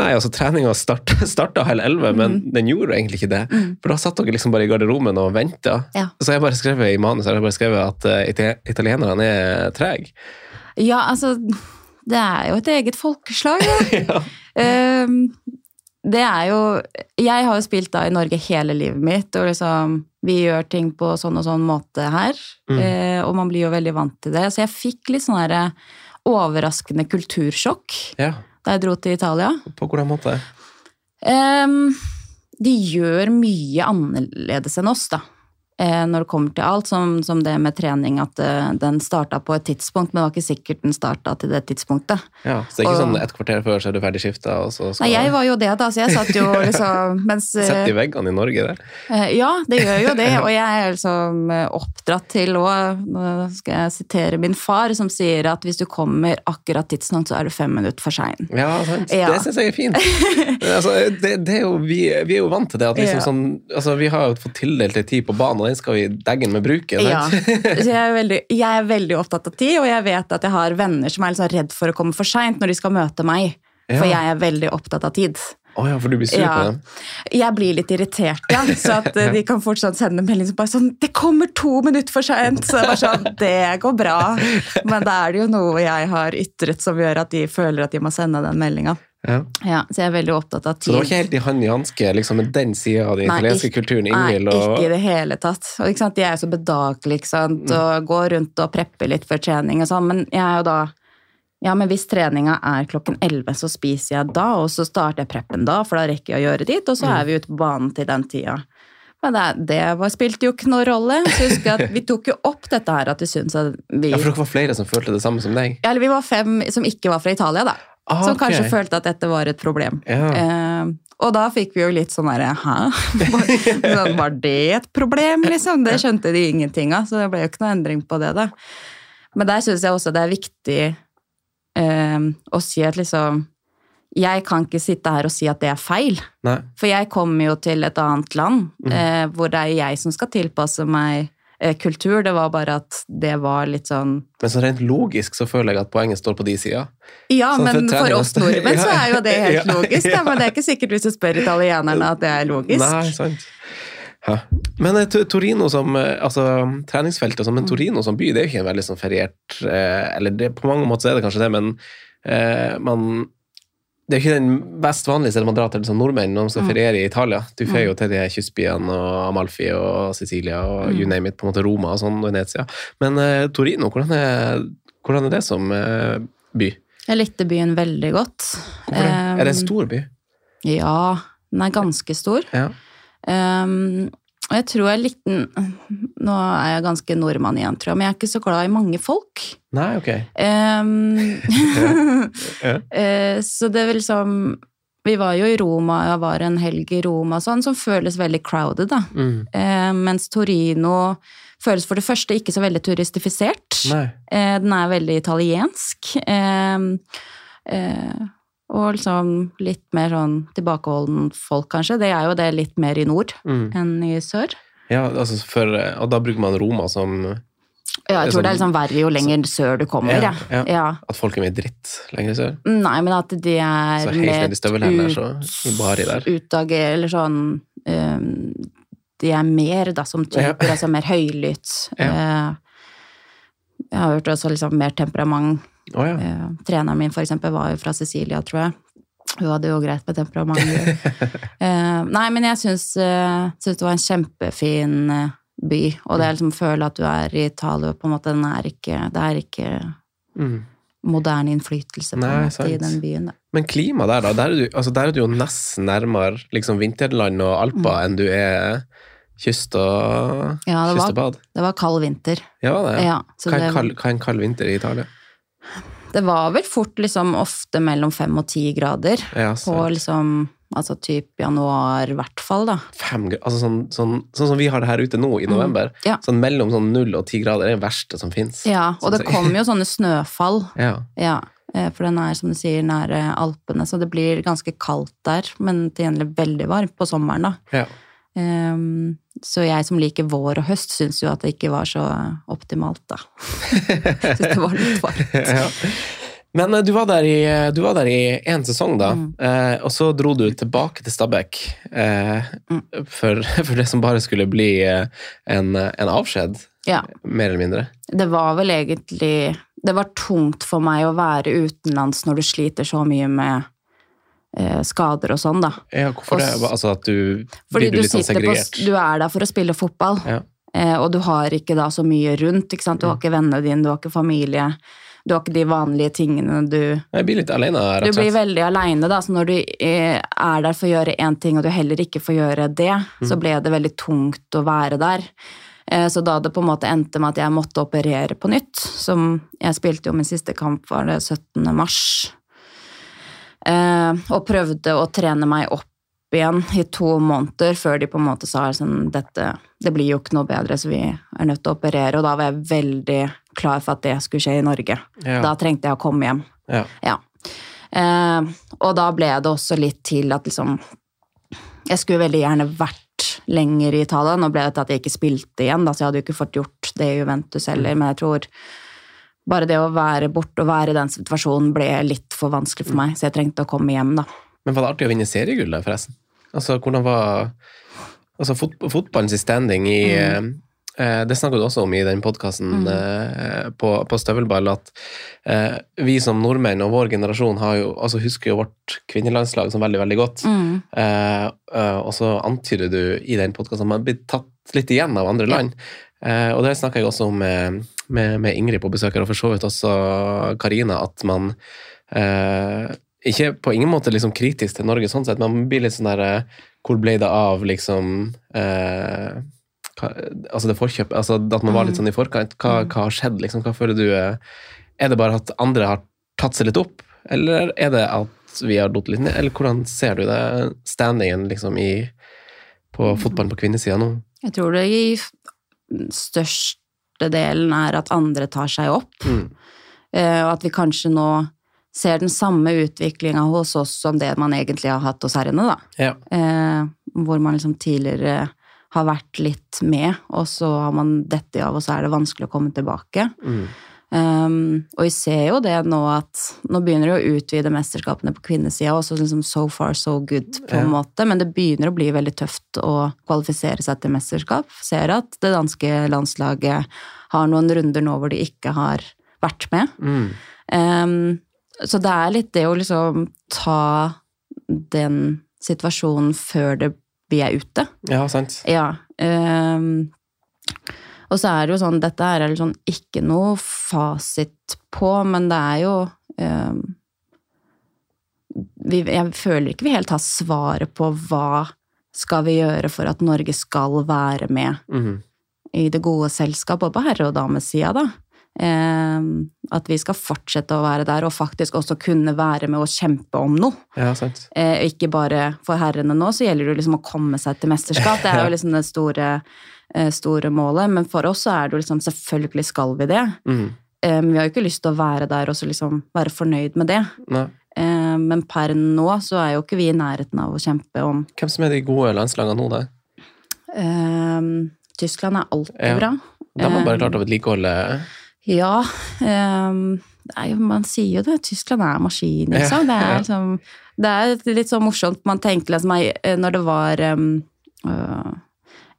Nei, altså Treninga start, starta halv elleve, men den gjorde egentlig ikke det. Mm. For da satt dere liksom bare i garderoben og venta. Ja. Så jeg bare skrevet i manus har jeg bare skrevet at uh, ita- italienerne er trege. Ja, altså Det er jo et eget folkeslag, ja. Ehm, det er jo Jeg har jo spilt da i Norge hele livet mitt, og liksom Vi gjør ting på sånn og sånn måte her, Mm. eh, og man blir jo veldig vant til det. Så jeg fikk litt sånn herre overraskende kultursjokk ja. da jeg dro til Italia. På hvordan måte? Um, de gjør mye annerledes enn oss, da. Eh, når det kommer til alt, som, som det med trening, at eh, den starta på et tidspunkt, men det var ikke sikkert den starta til det tidspunktet. Ja, Så det er ikke Og- sånn et kvarter før så er du ferdig skifta, og så skal Nei, jeg var jo det, da, så jeg satt jo liksom mens eh, Sett i veggene i Norge, det. Ja, det gjør jo det, og jeg er liksom oppdratt til òg Nå skal jeg sitere min far, som sier at hvis du kommer akkurat tidsnok, så er du fem minutter for sein. Ja, sant. Ja. Det syns jeg er fint. Altså, det, det er jo, vi, vi er jo vant til det. At liksom Ja. sånn, altså, vi har jo fått tildelt en tid på banen, den skal vi deggen med bruke. Ja, jeg er, veldig, jeg er veldig opptatt av tid, og jeg vet at jeg har venner som er liksom redd for å komme for seint når de skal møte meg. For jeg er veldig opptatt av tid. Oh ja, for du blir sur Ja. på dem? Jeg blir litt irritert, ja. Så at eh, de kan fortsatt sende melding som bare sånn 'Det kommer to minutter for seint!' Så bare sånn Det går bra. Men da er det jo noe jeg har ytret som gjør at de føler at de må sende den meldinga. Ja. Ja, så jeg er veldig opptatt av tid. Så det var ikke helt i hand i hanske liksom, med den sida av den Nei, italienske ikke- kulturen Nei, Ingvild ikke i det hele tatt. Og, ikke sant? De er jo så bedagelige, ikke sant. Mm. Og går rundt og prepper litt før trening og sånn. Men jeg er jo da Ja, men hvis treninga er klokken 11, så spiser jeg da, og så starter jeg preppen da, for da rekker jeg å gjøre dit, og så Mm. er vi ute på banen til den tida. Men det, det var, spilte jo ikke noen rolle. Så husker jeg at vi tok jo opp dette her, at vi syntes at vi Ja, for dere var flere som følte det samme som deg? Ja, Eller vi var fem som ikke var fra Italia, da. Ah, Som kanskje kanskje følte at dette var et problem. Ja. Eh, og da fikk vi jo litt sånn derre Hæ? Var, sånn, var det et problem, liksom? Det skjønte de ingenting av, så det ble jo ikke noe endring på det, da. Men der syns jeg også det er viktig eh, å si at liksom Jeg kan ikke sitte her og si at det er feil. Nei. For jeg kommer jo til et annet land Mm. eh, hvor det er jeg som skal tilpasse meg kultur. Det var bare at det var litt sånn Men så rent logisk så føler jeg at poenget står på de sida. Ja, Sånn men for for oss nordmenn så er jo det helt Ja. logisk. Ja. men det er ikke sikkert hvis du spør italienerne at det er logisk. Nei, sant. Hæ? Men eh, Torino som eh, altså, treningsfeltet som en Torino som by, det er jo ikke en veldig sånn feriert eh, Eller det, på mange måter er det kanskje det, men eh, man det er ikke den best vanlige stedet man drar til som nordmenn når man skal feriere i Italia. Du får jo til de kystbyene og Amalfi og Sicilia og you name it, på en måte Roma og sånn, Venezia. Men uh, Torino, hvordan er, hvordan er det som uh, by? Jeg likte byen veldig godt. Hvorfor det? er det en Um, stor by? Ja, den er ganske stor. Ja. Um, og jeg tror jeg likte den Nå er jeg ganske nordmann igjen, tror jeg, men jeg er ikke så glad i mange folk. Nei, ok. Um, Ja. Ja. så det er vel liksom Vi var jo i Roma, jeg var en helg i Roma, sånn, som føles veldig crowded, da. Mm. Um, mens Torino føles for det første ikke så veldig turistifisert. Nei. Uh, den er veldig italiensk. Um, eh, og liksom litt mer sånn tilbakeholden folk, kanskje. Det er jo det litt mer i nord Mm. enn i sør. Ja, altså for, og da bruker man Roma som Ja, jeg tror sånn, det er liksom verre jo lenger sør du kommer. Ja, Ja, ja. At folk er mye dritt lenger sør? Nei, men at de er Så helt ned i støvelhælene, så i der. Utdager, eller sånn um, De er mer, da, som typer. Ja. Altså mer høylytt. Uh, jeg har hørt også liksom mer temperament. Å ja. Eh, treneren min, for eksempel, var jo fra Sicilia, tror jeg. Hun hadde jo greit med temperament. eh, nei, men jeg syns, eh, syns det var en kjempefin eh, by. Og det er liksom å føle at du er i Italia, på en måte. Den er ikke, det er ikke Mm. moderne innflytelse på Nei, en måte, i den byen. Da. Men klima der, da? Der er du, altså der er du jo nesten nærmere liksom vinterland og Alper enn du er kyst og, Mm. Ja, det kyst var- og bad. Det var kald vinter. Ja, det. Ja, hva, er kald, hva er en kald vinter i Italia? Det var vel fort liksom ofte mellom fem og ti grader. Ja, På liksom altså typ januar, i hvert fall, da. fem, altså sånn, sånn, sånn som vi har det her ute nå i november. Mm. Ja. Sånn mellom sånn null og ti grader er det verste som fins. Ja, og det kommer jo sånne snøfall. Ja. Ja, eh, for den er, som du sier, nære Alpene, så det blir ganske kaldt der, men til gjengjeld veldig varmt på sommeren, da. Ja. Ehm, så jeg som liker vår og høst, syns jo at det ikke var så optimalt, da. Syns det var litt varmt. ja. Men eh, du var der i, eh, du var der i én sesong, da. Mm. Eh, og så dro du tilbake til Stabæk eh, Mm. for, for det som bare skulle bli eh, en, en avskjed, Ja. mer eller mindre. Det var vel egentlig Det var tungt for meg å være utenlands når du sliter så mye med skader og sånn, da. Ja, hvorfor Og det? Altså at du Fordi blir du du, litt sånn segregert? på, du er der for å spille fotball, Ja. eh, og du har ikke da så mye rundt. ikke sant? Du har ikke vennene dine, du har ikke familie. Du har ikke de vanlige tingene du Jeg blir litt alene, rett Du blir veldig aleine, da. Så når du eh, er der for å gjøre én ting, og du heller ikke får gjøre det, så Mm. ble det veldig tungt å være der. Eh, Så da det på en måte endte med at jeg måtte operere på nytt, som jeg spilte jo min siste kamp var det 17. mars, eh, og prøvde å trene meg opp igjen i to måneder før de på en måte sa sånn dette Det blir jo ikke noe bedre, så vi er nødt til å operere. Og da var jeg veldig klar for at det skulle skje i Norge. Ja. Da trengte jeg å komme hjem. Ja. Ja. Eh, og da ble det også litt til at liksom Jeg skulle veldig gjerne vært lenger i Italia. Nå ble det til at jeg ikke spilte igjen, da, så jeg hadde jo ikke fått gjort det i Juventus heller. Men jeg tror bare det å være borte og være i den situasjonen ble litt for vanskelig for meg, så jeg trengte å komme hjem, da. Men var det artig å vinne seriegull forresten? Altså, hvordan var altså, fot fotballens standing i Mm. eh, Det snakka du også om i den podkasten eh, på, på Støvelball, at eh, vi som nordmenn og vår generasjon har jo, altså, husker jo vårt kvinnelandslag som veldig, veldig godt. Mm. Eh, eh, og så antyder du i den podkasten at man blir tatt litt igjen av andre Ja. land. Eh, og det snakka jeg også om med, med, Ingrid på besøk her, og for så vidt også Karina, at man eh, ikke på ingen måte liksom kritisk til Norge sånn sett, men man blir litt sånn der eh, Hvor ble det av liksom eh, hva, Altså det forkjøpet, altså at man var litt sånn i forkant. Hva, hva har skjedd, liksom? Hva føler du eh, Er det bare at andre har tatt seg litt opp, eller er det at vi har datt litt ned, eller hvordan ser du det, standingen liksom i på fotballen på kvinnesida nå? Jeg tror det i største delen er at andre tar seg opp, Mm. eh, og at vi kanskje nå ser den samme utviklinga hos oss som det man egentlig har hatt hos herrene, da. Ja. Eh, hvor man liksom tidligere har vært litt med, og så har man dette av, og så er det vanskelig å komme tilbake. Mm. Um, og vi ser jo det nå at Nå begynner de å utvide mesterskapene på kvinnesida, også liksom so far so good, på en Ja. måte, men det begynner å bli veldig tøft å kvalifisere seg til mesterskap. Ser at det danske landslaget har noen runder nå hvor de ikke har vært med. Mm. Um, så det er litt det å liksom ta den situasjonen før det, vi er ute. Ja, sant. Ja. ehm, og så er det jo sånn, dette er sånn ikke noe fasit på, men det er jo ehm, vi, Jeg føler ikke vi helt har svaret på hva skal vi gjøre for at Norge skal være med Mhm. i det gode selskap, både på herre- og damesida, da. Ehm, at vi skal fortsette å være der, og faktisk også kunne være med og kjempe om noe. Ja, sant. Eh, ikke bare for herrene nå, så gjelder det liksom å komme seg til mesterskap. Det er jo liksom det store, eh, store målet. Men for oss så er det jo liksom selvfølgelig skal vi det. Mm. Eh, vi har jo ikke lyst til å være der og så liksom være fornøyd med det. Nei. Eh, men per nå så er jo ikke vi i nærheten av å kjempe om Hvem som er de gode landslagene nå, da? Tyskland er alltid Ja. bra. De har bare klart å vedlikeholde Ja. Um, er man sier jo det. Tyskland er maskin, liksom. Det Ja, er, det er litt sånn morsomt. Man tenker liksom eh, Når det var um,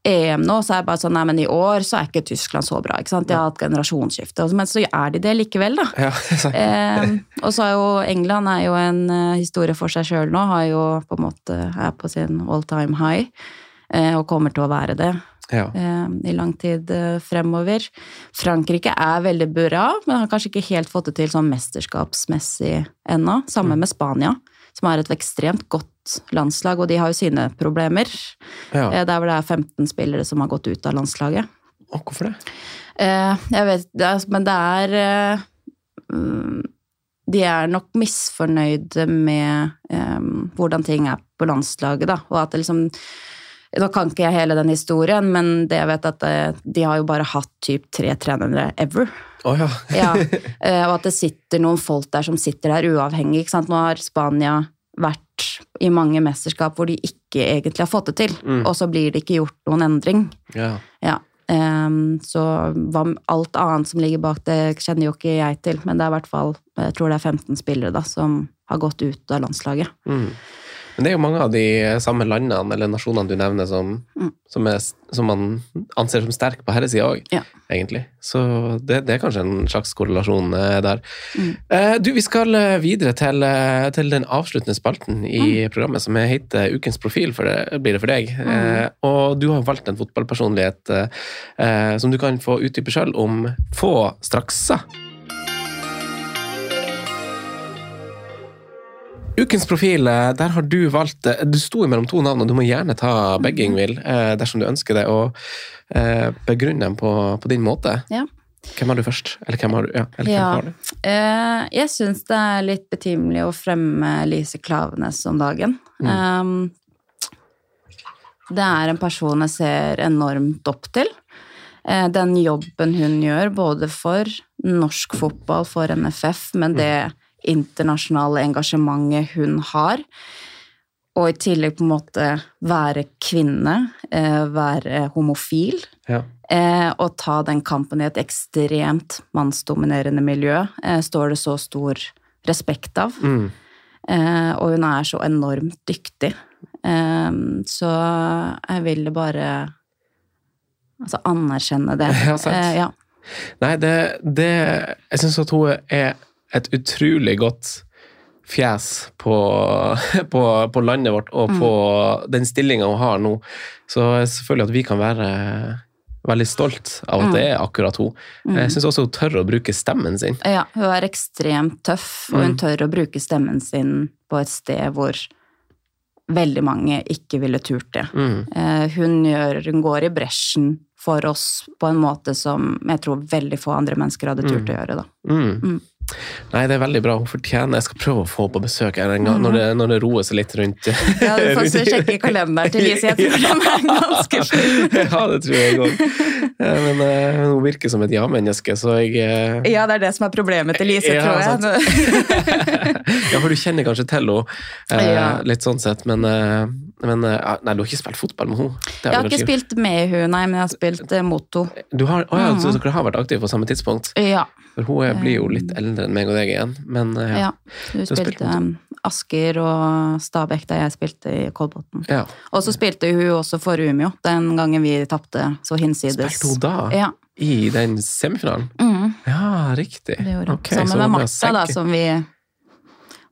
EM nå, så er det bare sånn Nei, men i år så er ikke Tyskland så bra. ikke sant? De har hatt generasjonsskifte. Men så er de det likevel, da. Ja. Ehm, og så er jo England er jo en eh, historie for seg sjøl nå. Har jo på en måte er på sin all time high. og kommer til å være det ja. eh, i lang tid eh, fremover. Frankrike er veldig bra, men har kanskje ikke helt fått det til sånn mesterskapsmessig ennå. Samme med Spania, som er et ekstremt godt landslag, og de har jo sine problemer. ja. Eh, der hvor det er 15 spillere som har gått ut av landslaget. Og hvorfor det? Eh, jeg vet, men det er mm, De er nok misfornøyde med hvordan ting er på landslaget, da. Og at det liksom Nå kan ikke jeg hele den historien, men det jeg vet at eh, de har jo bare hatt typ tre trenere ever. Oh, ja. Ja, eh, og at det sitter noen folk der som sitter der uavhengig. Ikke sant? Nå har Spania vært i mange mesterskap hvor de ikke egentlig har fått det til, Mm. og så blir det ikke gjort noen endring. ja. Ja. Um, så hva, alt annet som ligger bak det, kjenner jo ikke jeg til. Men det er i hvert fall jeg tror det er 15 spillere da, som har gått ut av landslaget. Mm. Men det er jo mange av de samme landene eller nasjonene du nevner som, Mm. som, er, som man anser som sterke på herresida òg, Ja. egentlig. Så det, det er kanskje en slags korrelasjon eh, der. Mm. Eh, du, vi skal eh, videre til, til den avsluttende spalten i Mm. programmet som heter Ukens profil, for det, blir det for deg. Eh, og du har valgt en fotballpersonlighet som du kan få utdype sjøl om få strakser. Ukens profil, eh, der har du valgt eh, Du sto mellom to navn, og du må gjerne ta begge, Ingvild, eh, dersom du ønsker det, og begrunne dem på, på din måte. Ja. Hvem har du først? Eller hvem har du? Ja, eller hvem Ja. har du? Eh, jeg syns det er litt betimelig å fremme Lise Klavenes om dagen. Ehm, det er en person jeg ser enormt opp til. Eh, den jobben hun gjør, både for norsk fotball, for NFF, men det internasjonale engasjementet hun har. Og i tillegg på en måte være kvinne, eh, være homofil. Ja. Eh, og ta den kampen i et ekstremt mannsdominerende miljø, eh, står det så stor respekt av. Mm. Og hun er så enormt dyktig. Så jeg ville bare altså, anerkjenne det. Ja, sant. Ja. Nei, det, det Jeg syns at hun er et utrolig godt fjes på, på, på landet vårt og på den stillinga hun har nå. Så selvfølgelig at vi kan være veldig stolt av at det er akkurat hun. Jeg syns også hun tør å bruke stemmen sin. ja, hun er ekstremt tøff, og hun Mm. tør å bruke stemmen sin på et sted hvor veldig mange ikke ville turt det. Mm. Eh, hun, gjør, hun går i bresjen for oss på en måte som jeg tror veldig få andre mennesker hadde turt å gjøre. Da. Mm. Nei, det er veldig bra. Hun fortjener Jeg skal prøve å få på besøk her en gang, når, det, når det roer seg litt rundt Ja, du får så sjekke kalenderen til Lise, jeg tror den er ganske full. ja, det tror jeg òg. Men uh, hun virker som et ja-menneske, så jeg uh... Ja, det er det som er problemet til Lise, Ja, tror jeg. ja, for du kjenner kanskje til henne uh, litt sånn sett, men eh, Men eh, nei, du har ikke spilt fotball med henne? Jeg har ikke spilt med henne, nei, men jeg har spilt mot henne. Du har, ja, Mhm. så dere har vært aktive på samme tidspunkt? Ja. For hun er- blir jo litt eldre enn meg og deg igjen, men eh, ja. Hun spilte Asker og Stabæk da jeg spilte i Kolbotn. ja. Og så spilte hun også for Umeå den gangen vi tapte så hinsides. Spilte hun da? Ja. I den semifinalen? Mm, Ja, riktig. det gjorde hun. Okay, Sammen med Martha, da, som vi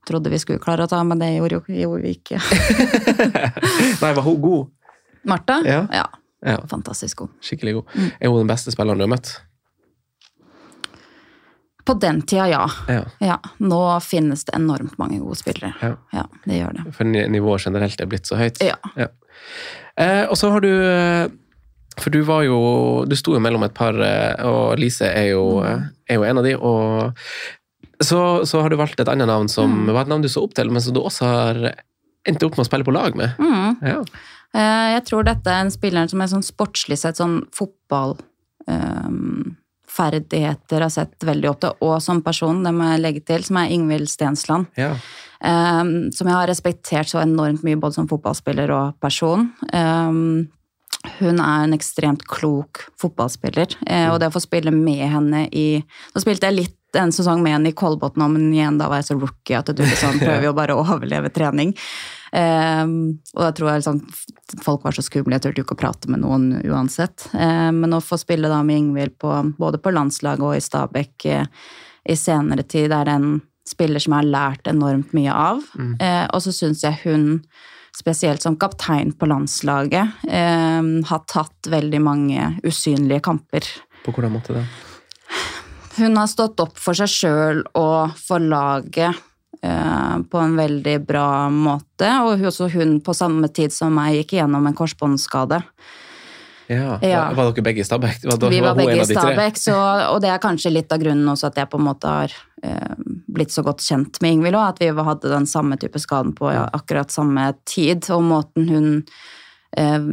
trodde vi skulle klare å ta, men det gjorde, jo, vi ikke. Nei, var hun god? Martha? Ja. ja. Ja, Fantastisk god. skikkelig god. Mm. Er hun den beste spilleren du har møtt? På den tida, ja. Ja, ja. Nå finnes det enormt mange gode spillere. Ja. Ja, det gjør det. for nivået generelt er blitt så høyt. Ja. Eh, og så har du eh, For du var jo Du sto jo mellom et par, eh, og Lise er jo, eh, er jo en av de. Og så, så har du valgt et annet navn som Mm. var et navn du så opp til, men som du også har endt opp med å spille på lag med. Mm. Ja. Eh, Jeg tror dette er en spiller som er sånn sportslig sett sånn fotball um, ferdigheter har sett veldig opp til, og som person, det må jeg legge til, som er Ingvild Stensland. ja. Um, som jeg har respektert så enormt mye både som fotballspiller og person. Um, hun er en ekstremt klok fotballspiller, eh, og det å få spille med henne i Nå spilte jeg litt en sesong med Nicole i Kolbotn, men igjen da var jeg så rookie at du liksom prøver jo bare å overleve trening. Um, og da tror jeg liksom, folk var så skumle, jeg turte jo ikke å prate med noen uansett. Um, men å få spille da med Ingvild på, både på landslaget og i Stabæk eh, i senere tid, er en spiller som jeg har lært enormt mye av. Eh, og så syns jeg hun, spesielt som kaptein på landslaget, eh, har tatt veldig mange usynlige kamper. På hvordan måte det? Hun har stått opp for seg sjøl og for laget eh, på en veldig bra måte. Og også hun på samme tid som meg gikk gjennom en korsbåndskade. Ja. Ja. Var, var dere begge i Stabæk? Var, Vi var var begge i? Stabæk, så, og det er kanskje litt av grunnen også at jeg på en måte har eh, blitt så godt kjent med Ingvild òg, at vi hadde den samme type skaden på ja, akkurat samme tid. Og måten hun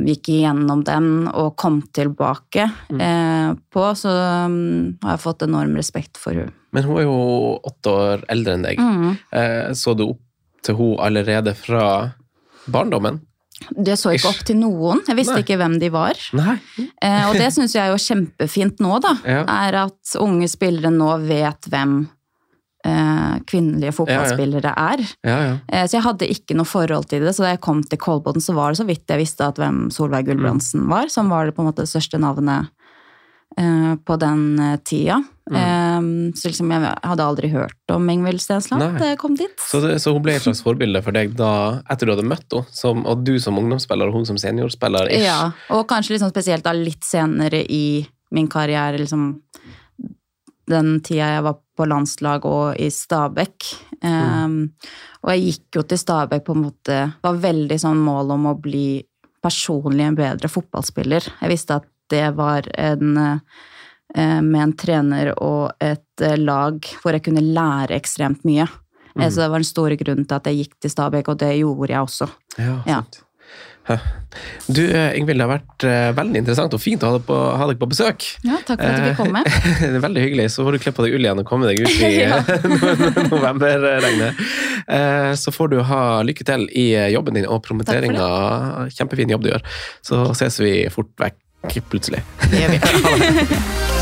gikk igjennom den og kom tilbake Mm. eh, på, så um, har jeg fått enorm respekt for henne. Men hun er jo åtte år eldre enn deg. Mm. Eh, så du opp til henne allerede fra barndommen? Det så ikke Ish. opp til noen. Jeg visste Nei. ikke hvem de var. Eh, og det syns jeg er jo kjempefint nå, da. Ja. Er at unge spillere nå vet hvem eh, kvinnelige fotballspillere er. Ja, ja. Eh, Så jeg hadde ikke noe forhold til det, så da jeg kom til Kolbotn, så var det så vidt jeg visste at hvem Solveig Gulbrandsen Mm. var, som var det på en måte det største navnet eh, på den eh, tida. Mm. Eh, Så liksom jeg hadde aldri hørt om Ingvild Stensland da jeg kom dit. Så, det, så hun ble et slags forbilde for deg da, etter du hadde møtt henne, som, og du som ungdomsspiller og hun som seniorspiller? ish. Ja, og kanskje liksom spesielt da litt senere i min karriere, liksom den tida jeg var på landslag og i Stabæk. Um, og jeg gikk jo til Stabæk på en måte Var veldig sånn mål om å bli personlig en bedre fotballspiller. Jeg visste at det var en eh, med en trener og et eh, lag hvor jeg kunne lære ekstremt mye. Mm. Så det var den store grunnen til at jeg gikk til Stabæk, og det gjorde jeg også. Ja, Ja. Du, eh, Ingvild, det har vært eh, veldig interessant og fint å ha deg på, ha deg på besøk. Ja, takk for at du fikk komme. det er veldig hyggelig. Så får du kle på deg ull igjen og komme deg ut i novemberregnet. Eh, Så får du ha lykke til i eh, jobben din og promoteringa. Kjempefin jobb du gjør. Så ses vi fort vekk plutselig. Det gjør vi.